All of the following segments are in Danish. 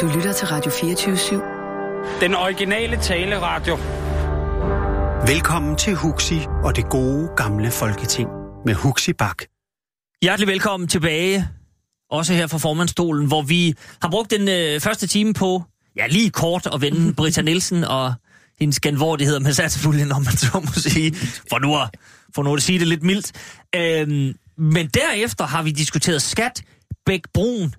Du lytter til Radio 24 /7. Den originale taleradio. Velkommen til Huxi og det gode gamle folketing med Huxi Bak. Hjertelig velkommen tilbage, også her fra formandstolen, hvor vi har brugt den øh, første time på, ja lige kort at vende Britta Nielsen og hendes genvordighed med satspuljen, om man så må sige, for nu at, for nu at sige det lidt mildt. Øhm, men derefter har vi diskuteret skat, Bæk Brun,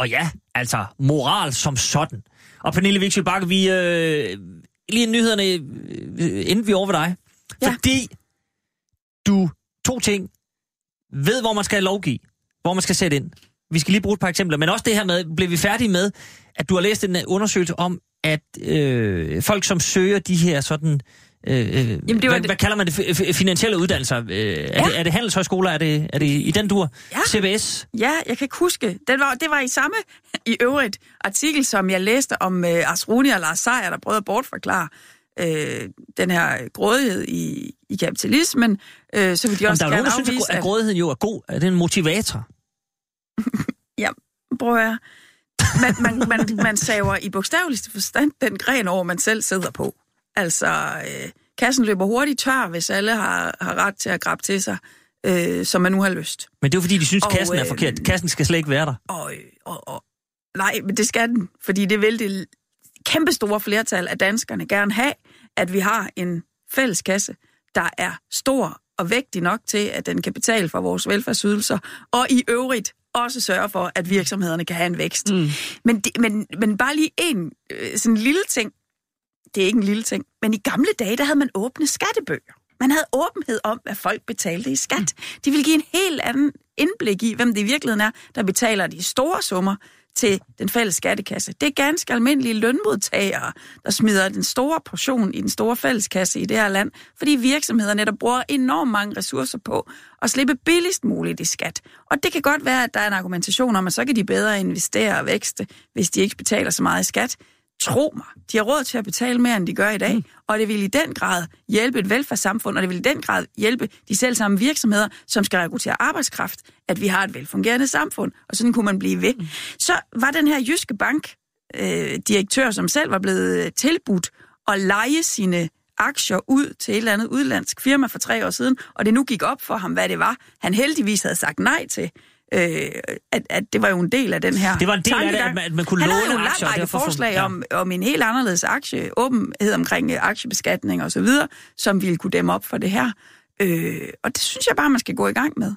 og ja, altså moral som sådan. Og Pernille Vigsø Bakke, vi øh, lige nyhederne, øh, inden vi er over ved dig. Ja. Fordi du, to ting, ved, hvor man skal lovgive, hvor man skal sætte ind. Vi skal lige bruge et par eksempler, men også det her med, blev vi færdige med, at du har læst en undersøgelse om, at øh, folk, som søger de her sådan... Øh, Jamen, det var hvad, det- hvad kalder man det? Finansielle uddannelser. Øh, er, Ja. det, er det handelshøjskoler? Er det, er det i den dur? Ja. CBS? Ja, jeg kan ikke huske. Den var, det var i samme, i øvrigt, artikel, som jeg læste om øh, Asruni og Lars Seier, der prøvede at bortforklare øh, den her grådighed i, i kapitalismen. Øh, så vil de Jamen, også der er nogen, der synes, at, at grådigheden jo er god. Er det en motivator? Ja, prøv at man, man, man, man saver i bogstaveligste forstand den gren over, man selv sidder på. Altså, øh, kassen løber hurtigt tør, hvis alle har, har ret til at grabbe til sig, øh, som man nu har lyst. Men det er fordi, de synes, Og, kassen er øh, forkert. Kassen skal slet ikke være der. Og, og, og, nej, men det skal den, fordi det vil det kæmpe store flertal af danskerne gerne have, at vi har en fælles kasse, der er stor og vægtig nok til, at den kan betale for vores velfærdsydelser, og i øvrigt også sørge for, at virksomhederne kan have en vækst. Mm. Men, det, men, men bare lige en øh, sådan en lille ting. Det er ikke en lille ting, men i gamle dage, der havde man åbne skattebøger. Man havde åbenhed om, hvad folk betalte i skat. De ville give en helt anden indblik i, hvem det i virkeligheden er, der betaler de store summer til den fælles skattekasse. Det er ganske almindelige lønmodtagere, der smider den store portion i den store fælleskasse i det her land, fordi virksomhederne der bruger enormt mange ressourcer på at slippe billigst muligt i skat. Og det kan godt være, at der er en argumentation om, at så kan de bedre investere og vækste, hvis de ikke betaler så meget i skat. Tro mig, de har råd til at betale mere, end de gør i dag, mm. og det vil i den grad hjælpe et velfærdssamfund, og det vil i den grad hjælpe de selv samme virksomheder, som skal rekruttere arbejdskraft, at vi har et velfungerende samfund, og sådan kunne man blive ved. Mm. Så var den her Jyske Bank øh, direktør, som selv var blevet tilbudt at lege sine aktier ud til et eller andet udlandsk firma for tre år siden, og det nu gik op for ham, hvad det var, han heldigvis havde sagt nej til, øh, at, at det var jo en del af den her Det var en del af det, at man- at man kunne Han havde låne jo en lang aktier, række forslag ja. om, om en helt anderledes aktie, åbenhed omkring øh, aktiebeskatning og så videre, som ville kunne dæmme op for det her. Øh, og det synes jeg bare, man skal gå i gang med.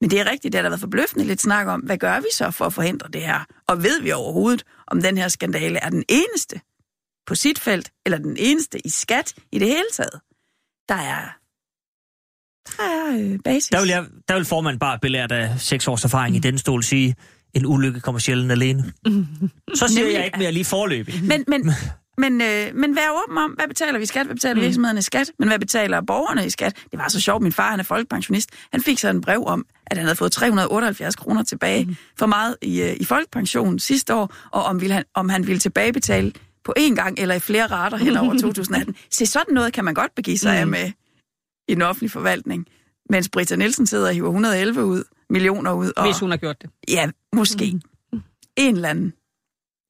Men det er rigtigt, det har der været forbløffende lidt snak om, hvad gør vi så for at forhindre det her? Og ved vi overhovedet, om den her skandale er den eneste på sit felt, eller den eneste i skat i det hele taget? Der er, der er øh, basis. Der vil, jeg, der vil formanden bare belært af seks års erfaring i den stol sige, en ulykke kommer sjældent alene. Så siger Nemlig, jeg ikke mere lige forløbig. Men, men, men, øh, men vær åben om, hvad betaler vi skat, hvad betaler virksomhederne i skat, men hvad betaler borgerne i skat? Det var så sjovt, min far han er folkepensionist. Han fik så en brev om, at han havde fået 378 kroner tilbage mm. for meget i, øh, i folkepension sidste år, og om, ville han, om han ville tilbagebetale på én gang eller i flere rater hen over 2018. Se, sådan noget kan man godt begive sig af med i den offentlige forvaltning, mens Britta Nielsen sidder og hiver 111 ud, millioner ud. Og, Hvis hun har gjort det. Ja, måske. En eller anden.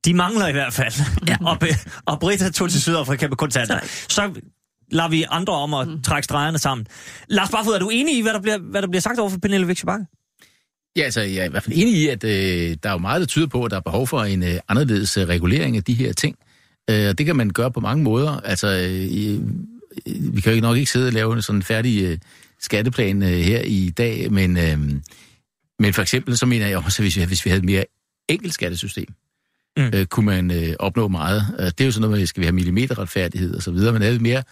De mangler i hvert fald. Ja. og, og Britta tog til Sydafrika med kontanter. Så lader vi andre om at trække stregerne sammen. Lars Barfod, er du enig i, hvad der bliver, hvad der bliver sagt over for Pernille Vigsø Bakke? Ja, altså, jeg er i hvert fald enig i, at øh, der er jo meget, der tyder på, at der er behov for en øh, anderledes øh, regulering af de her ting. Øh, og det kan man gøre på mange måder. Altså, øh, i- vi kan jo nok ikke sidde og lave sådan en færdig øh, skatteplan øh, her i dag, men, øh, men for eksempel, så mener jeg også, at hvis vi, hvis vi havde et mere enkelt skattesystem, Mm. øh, kunne man øh, opnå meget. Det er jo sådan noget med, skal vi have millimeterretfærdighed og så videre, men havde et mere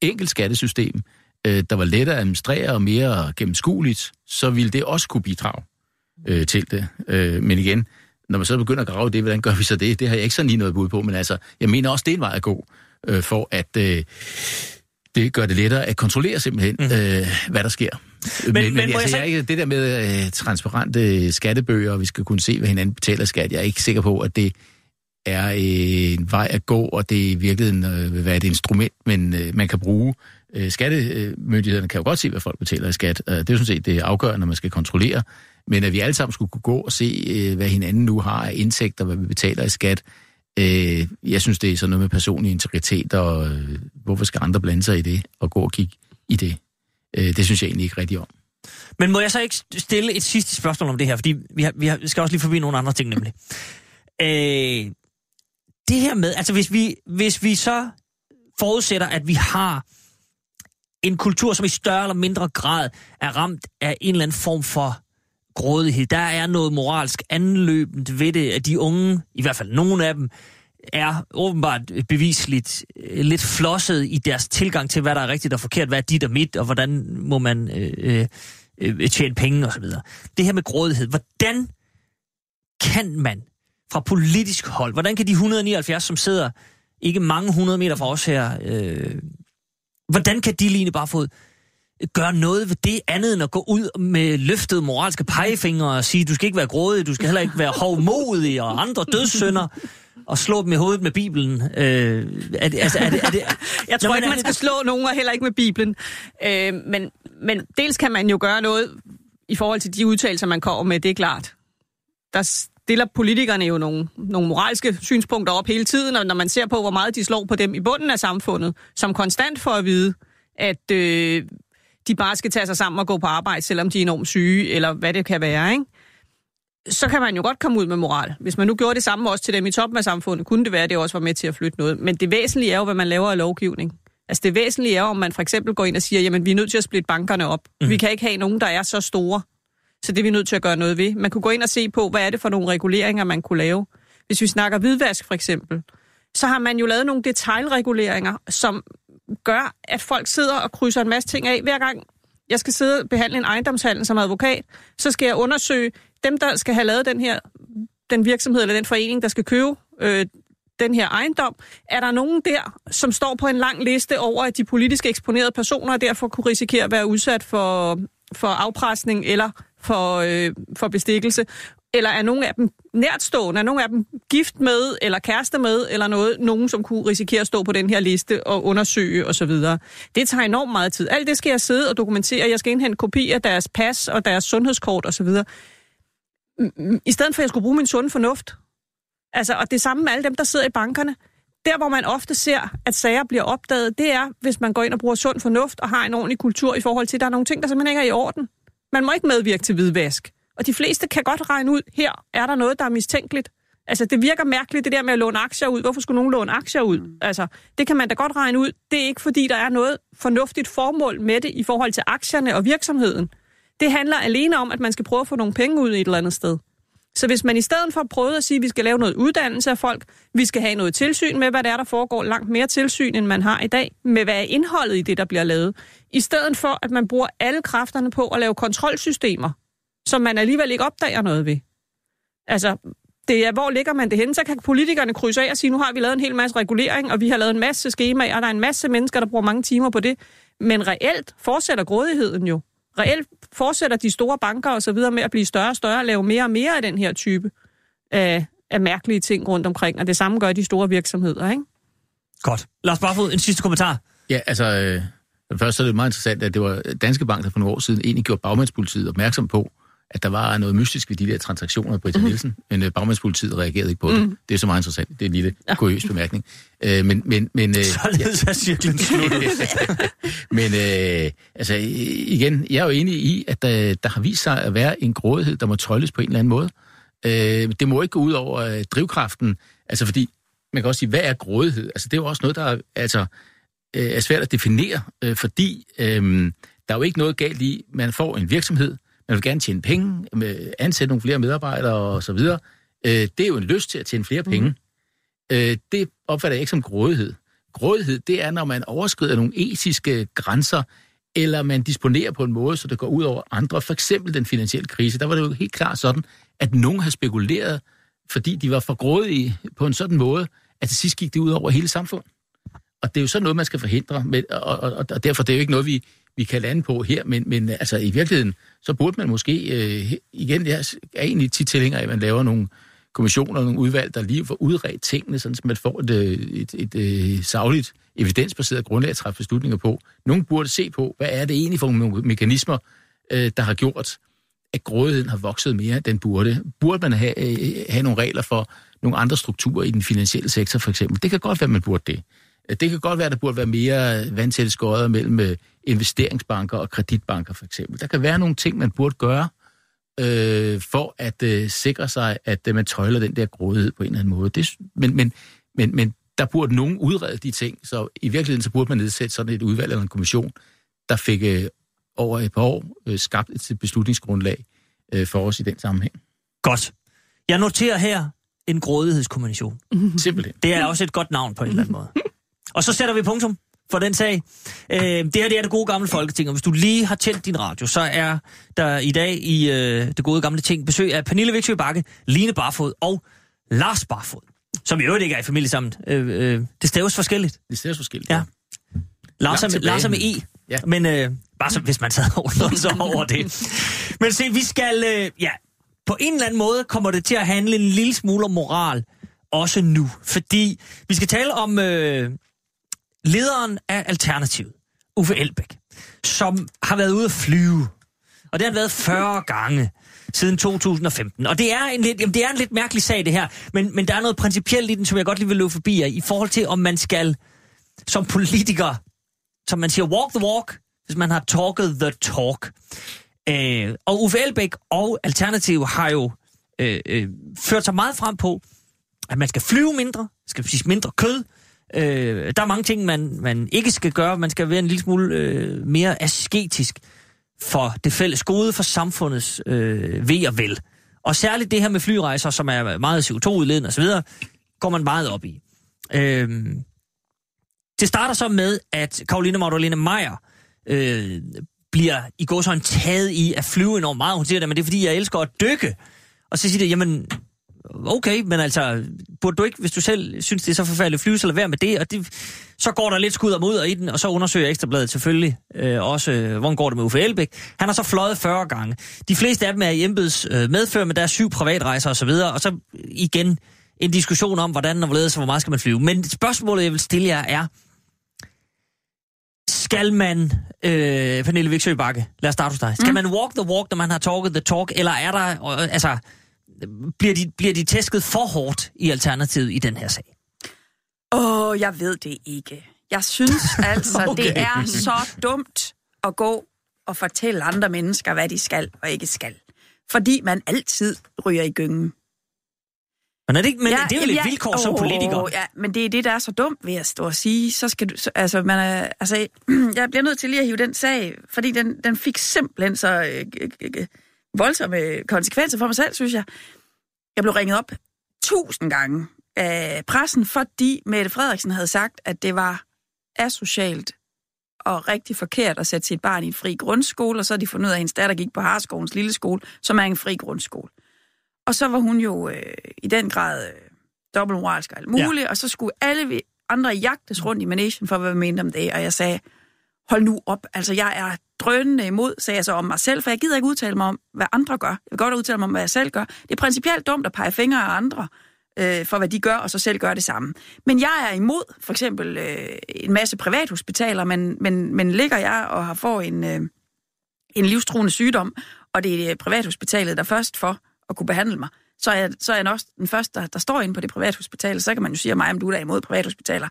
enkelt skattesystem, øh, der var lettere at administrere og mere gennemskueligt, så ville det også kunne bidrage øh, til det. Øh, men igen, når man så begynder at grave det, hvordan gør vi så det? Det har jeg ikke sådan lige noget bud på, men altså, jeg mener også, det er en vej at gå, øh, for at øh, det gør det lettere at kontrollere simpelthen, mm. øh, hvad der sker. Men, men, men, altså, jeg, så... jeg er ikke, det der med øh, transparente skattebøger, og vi skal kunne se, hvad hinanden betaler skat, jeg er ikke sikker på, at det er en vej at gå, og det i virkeligheden øh, vil være et instrument, men øh, man kan bruge. Øh, skattemyndighederne kan jo godt se, hvad folk betaler i skat. Øh, det er jo sådan set det afgørende, når man skal kontrollere. Men at vi alle sammen skulle kunne gå og se, øh, hvad hinanden nu har af indtægter, hvad vi betaler i skat, øh, jeg synes, det er sådan noget med personlig integritet, og øh, hvorfor skal andre blande sig i det, og gå og kigge i det. Øh, det synes jeg egentlig ikke rigtig om. Men må jeg så ikke stille et sidste spørgsmål om det her, fordi vi, har, vi, har, vi skal også lige forbi nogle andre ting nemlig. øh, det her med, altså hvis vi, hvis vi så forudsætter, at vi har en kultur, som i større eller mindre grad er ramt af en eller anden form for grådighed. Der er noget moralsk anløbent ved det, at de unge, i hvert fald nogle af dem, er åbenbart bevisligt øh, lidt flosset i deres tilgang til, hvad der er rigtigt og forkert, hvad er dit og mit, og hvordan må man øh, øh, øh tjene penge osv. Det her med grådighed, hvordan kan man fra politisk hold, hvordan kan de 179, som sidder ikke mange hundrede meter fra os her, øh, hvordan kan de lige bare få gøre noget ved det andet end at gå ud med løftede moralske pegefingre og sige, du skal ikke være grådig, du skal heller ikke være hovmodig og andre dødssynder og slå dem i hovedet med Bibelen. Øh, er det, altså, er det, er det, jeg tror ikke, man skal slå nogen, og heller ikke med Bibelen. Øh, men, men dels kan man jo gøre noget i forhold til de udtalelser, man kommer med, det er klart. Der stiller politikerne jo nogle, nogle moralske synspunkter op hele tiden, og når man ser på, hvor meget de slår på dem i bunden af samfundet, som konstant for at vide, at øh, de bare skal tage sig sammen og gå på arbejde, selvom de er enormt syge, eller hvad det kan være, ikke? så kan man jo godt komme ud med moral. Hvis man nu gjorde det samme også til dem i toppen af samfundet, kunne det være, at det også var med til at flytte noget. Men det væsentlige er jo, hvad man laver af lovgivning. Altså det væsentlige er om man for eksempel går ind og siger, jamen vi er nødt til at splitte bankerne op. Mm. Vi kan ikke have nogen, der er så store. Så det er vi nødt til at gøre noget ved. Man kunne gå ind og se på, hvad er det for nogle reguleringer, man kunne lave. Hvis vi snakker hvidvask for eksempel, så har man jo lavet nogle detaljreguleringer, som gør, at folk sidder og krydser en masse ting af. Hver gang jeg skal sidde og behandle en ejendomshandel som advokat, så skal jeg undersøge dem, der skal have lavet den her den virksomhed eller den forening, der skal købe øh, den her ejendom, er der nogen der, som står på en lang liste over, at de politisk eksponerede personer og derfor kunne risikere at være udsat for, for afpresning eller for, øh, for bestikkelse? Eller er nogle af dem nærtstående? Er nogle af dem gift med, eller kæreste med, eller noget? Nogen, som kunne risikere at stå på den her liste og undersøge osv. Det tager enormt meget tid. Alt det skal jeg sidde og dokumentere. Jeg skal indhente kopier af deres pas og deres sundhedskort osv. I stedet for, at jeg skulle bruge min sunde fornuft. Altså, og det samme med alle dem, der sidder i bankerne. Der, hvor man ofte ser, at sager bliver opdaget, det er, hvis man går ind og bruger sund fornuft og har en ordentlig kultur i forhold til, at der er nogle ting, der simpelthen ikke er i orden. Man må ikke medvirke til hvidvask. Og de fleste kan godt regne ud, her er der noget, der er mistænkeligt. Altså, det virker mærkeligt, det der med at låne aktier ud. Hvorfor skulle nogen låne aktier ud? Mm. Altså, det kan man da godt regne ud. Det er ikke, fordi der er noget fornuftigt formål med det i forhold til aktierne og virksomheden. Det handler alene om, at man skal prøve at få nogle penge ud i et eller andet sted. Så hvis man i stedet for prøve at sige, at vi skal lave noget uddannelse af folk, vi skal have noget tilsyn med, hvad der er, der foregår, langt mere tilsyn, end man har i dag, med hvad er indholdet i det, der bliver lavet, i stedet for, at man bruger alle kræfterne på at lave kontrolsystemer, som man alligevel ikke opdager noget ved. Altså, det er, hvor ligger man det hen? Så kan politikerne krydse af og sige, nu har vi lavet en hel masse regulering, og vi har lavet en masse skemaer, og der er en masse mennesker, der bruger mange timer på det. Men reelt fortsætter grådigheden jo. Reelt fortsætter de store banker og så videre med at blive større og større, og lave mere og mere af den her type af, af mærkelige ting rundt omkring. Og det samme gør de store virksomheder, ikke? Godt. Lars Barfod, en sidste kommentar. Ja, altså, øh, først så er det meget interessant, at det var Danske Bank, der for nogle år siden egentlig gjorde bagmandspolitiet opmærksom på, at der var noget mystisk ved de der transaktioner af Britta mm. Nielsen, men uh, bagmandspolitiet reagerede ikke på det. Mm. Det er så meget interessant. Det er en lille ja. kuriøs bemærkning. Uh, men, men, men, uh, Således er cirklen men uh, altså, igen, jeg er jo enig i, at der, der har vist sig at være en grådighed, der må trolles på en eller anden måde. Uh, det må ikke gå ud over uh, drivkraften, altså fordi, man kan også sige, hvad er grådighed? Altså, det er jo også noget, der er, altså, uh, er svært at definere, uh, fordi uh, der er jo ikke noget galt i, man får en virksomhed, man vil gerne tjene penge, ansætte nogle flere medarbejdere og så videre. Øh, det er jo en lyst til at tjene flere penge. Mm. Det opfatter jeg ikke som grådighed. Grådighed, det er, når man overskrider nogle etiske grænser, eller man disponerer på en måde, så det går ud over andre. For eksempel den finansielle krise, der var det jo helt klart sådan, at nogen har spekuleret, fordi de var for grådige på en sådan måde, at til sidst gik det ud over hele samfundet. Og det er jo sådan noget, man skal forhindre, med, og, og, og derfor det er jo ikke noget, vi, vi kan lande på her, men, men altså i virkeligheden, så burde man måske, øh, igen, jeg er egentlig tit tilhænger af, at man laver nogle kommissioner, nogle udvalg, der lige får udredt tingene, sådan, så man får et, øh, et, et, øh, et savligt, evidensbaseret grundlag at træffe beslutninger på. Nogen burde se på, hvad er det egentlig for nogle mekanismer, øh, der har gjort, at grådigheden har vokset mere, end den burde. Burde man have, øh, have nogle regler for nogle andre strukturer i den finansielle sektor, for eksempel? Det kan godt være, man burde det. Det kan godt være, at der burde være mere vandtætte skodder mellem øh, investeringsbanker og kreditbanker, for eksempel. Der kan være nogle ting, man burde gøre, øh, for at øh, sikre sig, at øh, man tøjler den der grådighed på en eller anden måde. Det, men, men, men, men der burde nogen udrede de ting, så i virkeligheden så burde man nedsætte sådan et udvalg eller en kommission, der fik øh, over et par år øh, skabt et beslutningsgrundlag øh, for os i den sammenhæng. Godt. Jeg noterer her en grådighedskommission. Simpelthen. Det er også et godt navn på en eller anden måde. Og så sætter vi punktum for den sag. Øh, det her det er det gode gamle folketing, og hvis du lige har tændt din radio, så er der i dag i øh, det gode gamle ting besøg af Pernille Viksø Bakke, Line Barfod og Lars Barfod, som i øvrigt ikke er i familie sammen. Øh, øh, det staves forskelligt. Det ser forskelligt. Ja. Lars er, med. Lars er med E, Ja. men øh, bare så, hvis man sad over, så over det. Men se, vi skal, øh, ja, på en eller anden måde kommer det til at handle en lille smule om moral, også nu. Fordi vi skal tale om øh, lederen af Alternativet, Uffe Elbæk, som har været ude at flyve. Og det har han været 40 gange siden 2015. Og det er en lidt, jamen, det er en lidt mærkelig sag, det her. Men, men der er noget principielt i den, som jeg godt lige vil løbe forbi jer, i forhold til, om man skal som politiker, som man siger, walk the walk, hvis man har talket the talk. Øh, og Uffe Elbæk og Alternativ har jo øh, øh, ført sig meget frem på, at man skal flyve mindre, skal spise mindre kød. Øh, der er mange ting, man, man ikke skal gøre. Man skal være en lille smule øh, mere asketisk for det fælles gode, for samfundets øh, ved og vel. Og særligt det her med flyrejser, som er meget CO2-udledende osv., går man meget op i. Øh, det starter så med, at Karoline Magdalene Meyer øh, bliver i går sådan taget i at flyve enormt meget. Hun siger det, men det er fordi, jeg elsker at dykke. Og så siger det, jamen, okay, men altså, burde du ikke, hvis du selv synes, det er så forfærdeligt at flyve, så lad være med det. Og det, så går der lidt skud og mod i den, og så undersøger Ekstrabladet selvfølgelig øh, også, øh, hvordan går det med Uffe Elbæk. Han har så fløjet 40 gange. De fleste af dem er i embeds øh, medfør, men der er syv privatrejser osv., og, og så igen en diskussion om, hvordan og hvorledes og hvor meget skal man flyve. Men spørgsmålet, jeg vil stille jer, er, skal man, øh, Pernille Viksø Bakke, lad os starte hos dig. Skal mm. man walk the walk, når man har talket the talk, eller er der, øh, altså, bliver de, bliver de tæsket for hårdt i Alternativet i den her sag? Åh, oh, jeg ved det ikke. Jeg synes altså, okay. det er så dumt at gå og fortælle andre mennesker, hvad de skal og ikke skal. Fordi man altid ryger i gyngen. Men er det ikke, men ja, det er jo lidt ja, vilkår som åh, politiker. Ja, men det er det, der er så dumt ved at stå og sige. Så skal du, så, altså, man er, altså, jeg bliver nødt til lige at hive den sag, fordi den, den fik simpelthen så øh, øh, øh, voldsomme konsekvenser for mig selv, synes jeg. Jeg blev ringet op tusind gange af pressen, fordi Mette Frederiksen havde sagt, at det var asocialt og rigtig forkert at sætte sit barn i en fri grundskole, og så har de fundet ud af, at hendes datter gik på Harskovens lille skole, som er en fri grundskole. Og så var hun jo øh, i den grad øh, dobbeltmoralsk og alt muligt, ja. og så skulle alle vi andre jagtes rundt i managen for, hvad vi mente om det, og jeg sagde, hold nu op, altså jeg er drønende imod, sagde jeg så om mig selv, for jeg gider ikke udtale mig om, hvad andre gør. Jeg vil godt udtale mig om, hvad jeg selv gør. Det er principielt dumt at pege fingre af andre øh, for, hvad de gør, og så selv gør det samme. Men jeg er imod for eksempel øh, en masse privathospitaler, men, men, men ligger jeg og har fået en, øh, en livstruende sygdom, og det er privathospitalet, der først for at kunne behandle mig, så er så er jeg også den første, der, der står inde på det privathospital, så kan man jo sige mig, om du er imod privathospitaler.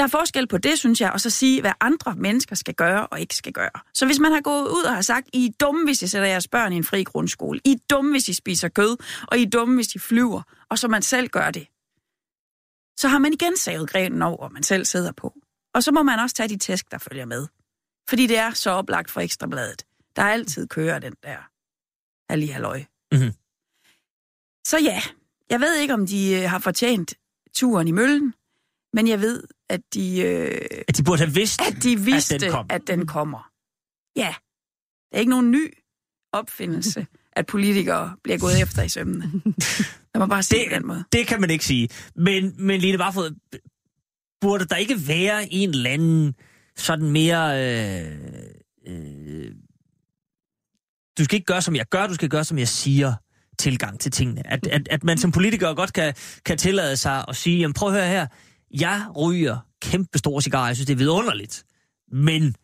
Der er forskel på det, synes jeg, og så sige, hvad andre mennesker skal gøre og ikke skal gøre. Så hvis man har gået ud og har sagt, I er dumme, hvis I sætter jeres børn i en fri grundskole, I er dumme, hvis I spiser kød, og I er dumme, hvis I flyver, og så man selv gør det, så har man igen savet grenen over, man selv sidder på. Og så må man også tage de tæsk, der følger med. Fordi det er så oplagt for Ekstrabladet. Der altid kører den der halli halløj. Mhm. Så ja, jeg ved ikke, om de øh, har fortjent turen i møllen, men jeg ved, at de, øh, At de burde have vidst, at de vidste, at den kom. at den kommer. Ja, det er ikke nogen ny opfindelse, at politikere bliver gået efter i sømmene. Lad mig bare sige det, på den måde. Det kan man ikke sige. Men, men Line Barfod, burde der ikke være en eller anden sådan mere... Øh, øh, du skal ikke gøre, som jeg gør, du skal gøre, som jeg siger tilgang til tingene. At, at, at man som politiker godt kan, kan tillade sig at sige, jamen prøv at høre her, jeg ryger kæmpe store cigarer, jeg synes, det er vidunderligt. Men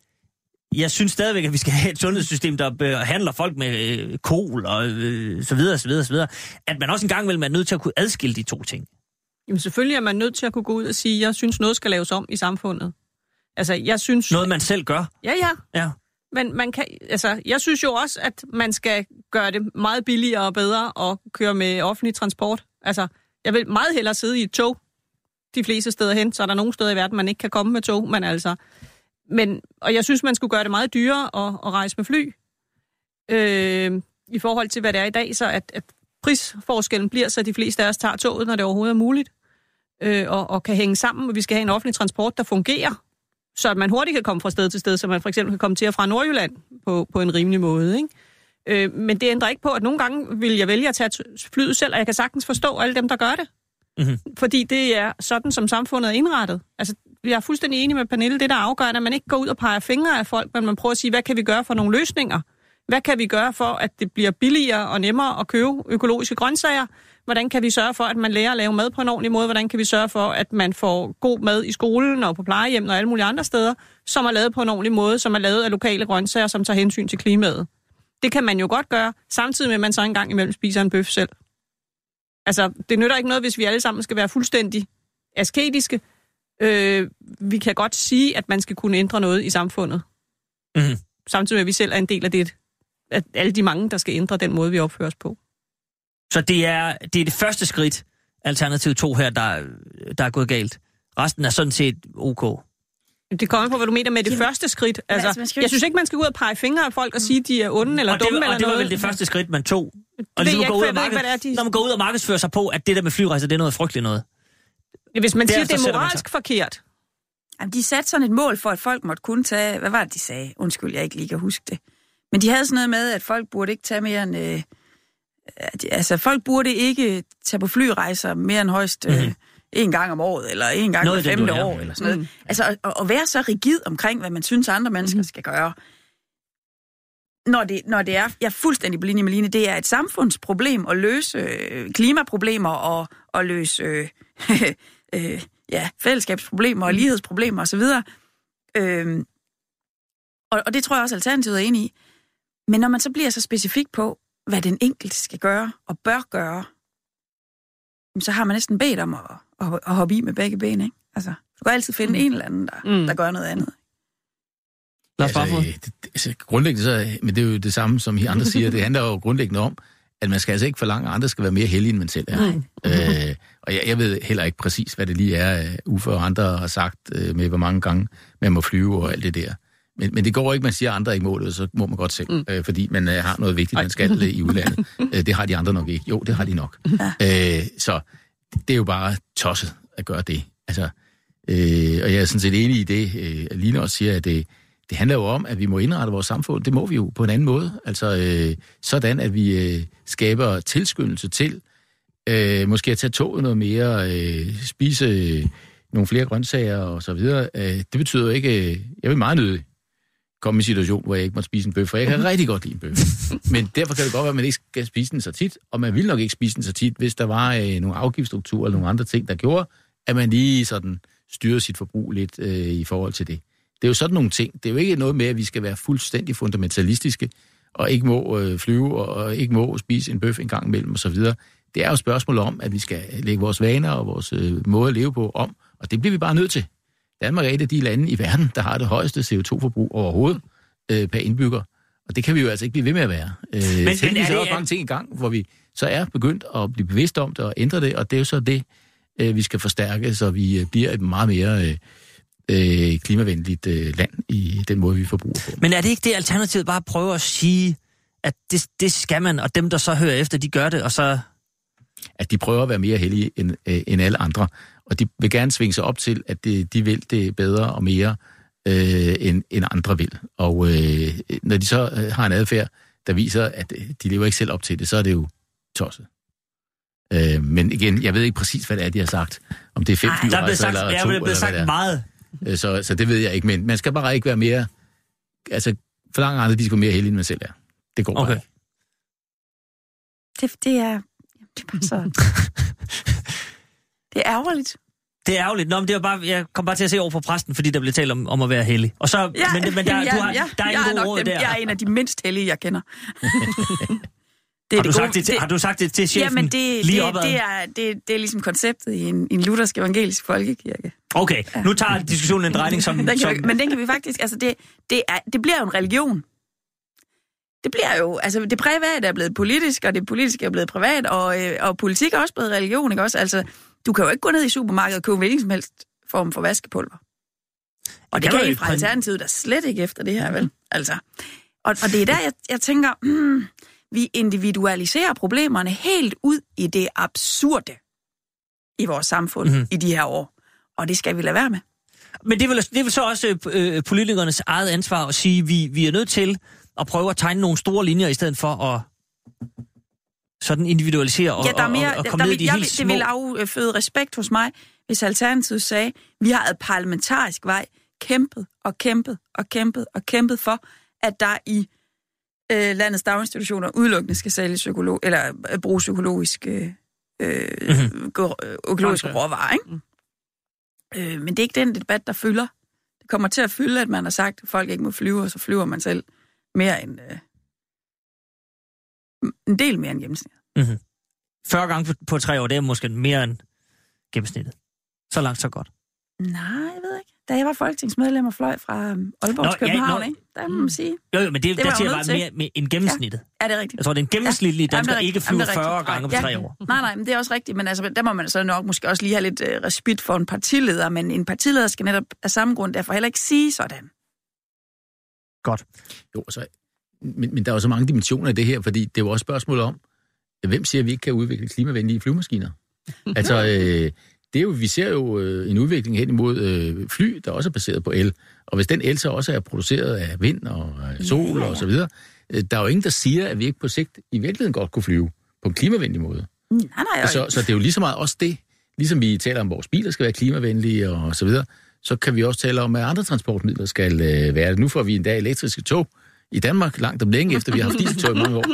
jeg synes stadigvæk, at vi skal have et sundhedssystem, der behandler folk med øh, kol og øh, så videre, så videre, så videre. At man også en gang vil være nødt til at kunne adskille de to ting. Jamen selvfølgelig er man nødt til at kunne gå ud og sige, at jeg synes, noget skal laves om i samfundet. Altså, jeg synes... Noget, man selv gør? Ja, ja. Ja. Men man kan, altså, jeg synes jo også, at man skal gøre det meget billigere og bedre at køre med offentlig transport. Altså, jeg vil meget hellere sidde i et tog de fleste steder hen, så er der nogle steder i verden, man ikke kan komme med tog, men altså... Men, og jeg synes, man skulle gøre det meget dyrere at, at rejse med fly. Øh, I forhold til, hvad det er i dag, så at, at prisforskellen bliver, så de fleste af os tager toget, når det overhovedet er muligt, øh, og, og kan hænge sammen, og vi skal have en offentlig transport, der fungerer, så at man hurtigt kan komme fra sted til sted, så man for eksempel kan komme til og fra Nordjylland på, på en rimelig måde. Ikke? Øh, men det ændrer ikke på, at nogle gange vil jeg vælge at tage flyet selv, og jeg kan sagtens forstå alle dem, der gør det. Mm-hmm. Fordi det er sådan, som samfundet er indrettet. Altså, vi er fuldstændig enige med Pernille. Det, der afgør, at man ikke går ud og peger fingre af folk, men man prøver at sige, hvad kan vi gøre for nogle løsninger? Hvad kan vi gøre for, at det bliver billigere og nemmere at købe økologiske grøntsager? Hvordan kan vi sørge for, at man lærer at lave mad på en ordentlig måde? Hvordan kan vi sørge for, at man får god mad i skolen og på plejehjem og alle mulige andre steder, som er lavet på en ordentlig måde, som er lavet af lokale grøntsager, som tager hensyn til klimaet? Det kan man jo godt gøre, samtidig med, at man så engang imellem spiser en bøf selv. Altså, det nytter ikke noget, hvis vi alle sammen skal være fuldstændig asketiske. Øh, vi kan godt sige, at man skal kunne ændre noget i samfundet. Mm-hmm. Samtidig med, at vi selv er en del af det, at alle de mange, der skal ændre den måde, vi opfører os på. Så det er det, er det første skridt, alternativ 2 her, der, der er gået galt. Resten er sådan set ok. Det kommer på, hvad du mener med det Jamen, første skridt. Altså, altså. Jeg synes ikke, man skal ud og pege fingre af folk og sige, at de er onde eller og dumme det, eller og det var noget. vel det første skridt, man tog. Og ligesom jeg gå ud ikke, og marked... det er, de... Når man går ud og markedsfører sig på, at det der med flyrejser, det er noget frygteligt noget. Hvis man siger, Derefter det er man moralsk forkert. Jamen, de satte sådan et mål for, at folk måtte kun tage... Hvad var det, de sagde? Undskyld, jeg ikke lige kan huske det. Men de havde sådan noget med, at folk burde ikke tage mere end... Øh, altså, folk burde ikke tage på flyrejser mere end højst øh, Mhm. En gang om året, eller en gang Noget hver femte ja. år, eller sådan noget. Altså, at, at være så rigid omkring, hvad man synes, andre mennesker skal gøre, når det, når det er, jeg er fuldstændig på linje med Line, det er et samfundsproblem at løse øh, klimaproblemer og, og løse øh, øh, ja, fællesskabsproblemer og lighedsproblemer osv. Øh, og, og det tror jeg også, Alternativet er enig i. Men når man så bliver så specifik på, hvad den enkelte skal gøre og bør gøre, så har man næsten bedt om at, at, at hoppe i med begge ben, ikke? Altså, du kan altid finde mm. en eller anden, der, Mm. der gør noget andet. Lars Barfod. altså, det, det- altså, grundlæggende så, men det er jo det samme, som I andre siger, det handler jo grundlæggende om, at man skal altså ikke forlange, at andre skal være mere heldige, end man selv er. Øh, og jeg, jeg ved heller ikke præcis, hvad det lige er, uh, Uffe og andre har sagt øh, med, hvor mange gange man må flyve og alt det der. Men, men det går ikke, man siger, at andre er ikke målet, så må man godt selv, mm. øh, fordi man øh, har noget vigtigt, man skal øh, i udlandet. øh, det har de andre nok ikke. Jo, det har de nok. Ja. Øh, så det er jo bare tosset at gøre det. Altså, øh, og jeg er sådan set enig i det, øh, Line også siger, at det, det handler jo om, at vi må indrette vores samfund. Det må vi jo på en anden måde. Altså øh, sådan, at vi øh, skaber tilskyndelse til øh, måske at tage toget noget mere, øh, spise øh, nogle flere grøntsager og så videre. Øh, det betyder jo ikke, øh, jeg vil meget nødig komme i en situation, hvor jeg ikke må spise en bøf, for jeg kan rigtig godt lide en bøf. Men derfor kan det godt være, at man ikke skal spise den så tit, og man vil nok ikke spise den så tit, hvis der var øh, nogle afgiftsstrukturer eller nogle andre ting, der gjorde, at man lige sådan styrede sit forbrug lidt øh, i forhold til det. Det er jo sådan nogle ting. Det er jo ikke noget med, at vi skal være fuldstændig fundamentalistiske, og ikke må øh, flyve, og ikke må spise en bøf en gang imellem osv. Det er jo et spørgsmål om, at vi skal lægge vores vaner og vores øh, måde at leve på om, og det bliver vi bare nødt til. Danmark er et af de lande i verden, der har det højeste CO2-forbrug overhovedet øh, per indbygger. Og det kan vi jo altså ikke blive ved med at være. Øh, men, men er er det- også mange ting i gang, hvor vi så er begyndt at blive bevidste om det og ændre det, og det er jo så det, øh, vi skal forstærke, så vi øh, bliver et meget mere øh, øh, klimavenligt øh, land i den måde, vi forbruger på. Men er det ikke det, Alternativet bare prøver at sige, at det, det skal man, og dem, der så hører efter, de gør det, og så... At de prøver at være mere heldige end, øh, end alle andre, og de vil gerne svinge sig op til, at det, de vil det bedre og mere øh, end, end andre vil. Og øh, når de så øh, har en adfærd, der viser, at øh, de lever ikke selv op til det, så er det jo tosset. Øh, men igen, jeg ved ikke præcis, hvad det er, de har sagt. Om det er fem Ej, fly, der er blevet sagt, eller ja, to, der er hvad sagt meget. Så, så det ved jeg ikke, men man skal bare ikke være mere... Altså, for langt andre, de skal være mere heldige, end man selv er. Det går Okay. bare ikke. Det, det er... Det er bare så... det er ærgerligt. Det er ærgerligt. Nå, men det var bare, jeg kom bare til at se over på præsten, fordi der blev talt om, om at være heldig. Og så, Ja, men, men der, ja, du har, ja, der er jeg en god nok råd dem, der. Jeg er en af de mindst heldige, jeg kender. det har, du det sagt det, til, har du sagt det til chefen Jamen, det, lige det, opad? det, er, det, det er ligesom konceptet i en, en luthersk evangelisk folkekirke. Okay, nu tager diskussionen en drejning, som... Den kan som vi, men den kan vi faktisk... Altså, det, det, er, det bliver jo en religion. Det bliver jo... Altså, det private er blevet politisk, og det politiske er blevet privat, og, øh, og politik er også blevet religion, ikke også? Altså, du kan jo ikke gå ned i supermarkedet og købe hvilken som helst form for vaskepulver. Og det kan I fra Alternativet der slet ikke efter det her, vel? Altså. Og, og det er der, jeg, jeg tænker, hmm, vi individualiserer problemerne helt ud i det absurde i vores samfund Mhm. mm-hmm. i de her år. Og det skal vi lade være med. Men det er vel, det er vel så også øh, politikernes eget ansvar at sige, at vi, vi er nødt til at prøve at tegne nogle store linjer, i stedet for at sådan individualisere og, ja, der er mere, og, og der, komme der, ned i de jeg, helt små... det vil afføde respekt hos mig, hvis Alternativet sagde, vi har ad parlamentarisk vej kæmpet og kæmpet og kæmpet og kæmpet for, at der i øh, landets daginstitutioner udelukkende skal sælge psykolog, eller øh, bruge psykologisk øh, øh, Mhm. gå- øh, økologiske Okay. råvarer, ikke? Øh, men det er ikke den debat, der fylder. Det kommer til at fylde, at man har sagt, at folk ikke må flyve, og så flyver man selv mere end... Øh, en del mere end gennemsnit. 40 gange på, tre år, det er måske mere end gennemsnittet. Så langt, så godt. Nej, jeg ved ikke. Da jeg var folketingsmedlem og fløj fra øhm, Aalborg Nå, til ja, København, nå. ikke? Der må man sige. Jo, jo, men det, Det der siger bare mere med en gennemsnittet. Er det rigtigt? Jeg tror, det er en gennemsnitlig Ja, dansker jamen, ikke. Jamen, flyver det er 40 rigtigt. gange på Ja. tre år. Nej, nej, men det er også rigtigt. Men altså, der må man så nok måske også lige have lidt øh, respit for en partileder. Men en partileder skal netop af samme grund derfor heller ikke sige sådan. Jo, så, men, men der er jo så mange dimensioner i det her, fordi det er jo også spørgsmål om, hvem siger, at vi ikke kan udvikle klimavenlige flyvemaskiner? altså, øh, det er jo, vi ser jo øh, en udvikling hen imod øh, fly, der også er baseret på el. Og hvis den el så også er produceret af vind og øh, sol Ja, ja. og så videre, øh, der er jo ingen, der siger, at vi ikke på sigt i virkeligheden godt kunne flyve på en klimavenlig måde. Nej, nej, Så, så det er jo lige så meget også det, ligesom vi taler om, at vores biler skal være klimavenlige og så videre, så kan vi også tale om, at andre transportmidler skal øh, være det. Nu får vi endda elektriske tog i Danmark langt om længe, efter vi har haft dieseltog i mange år.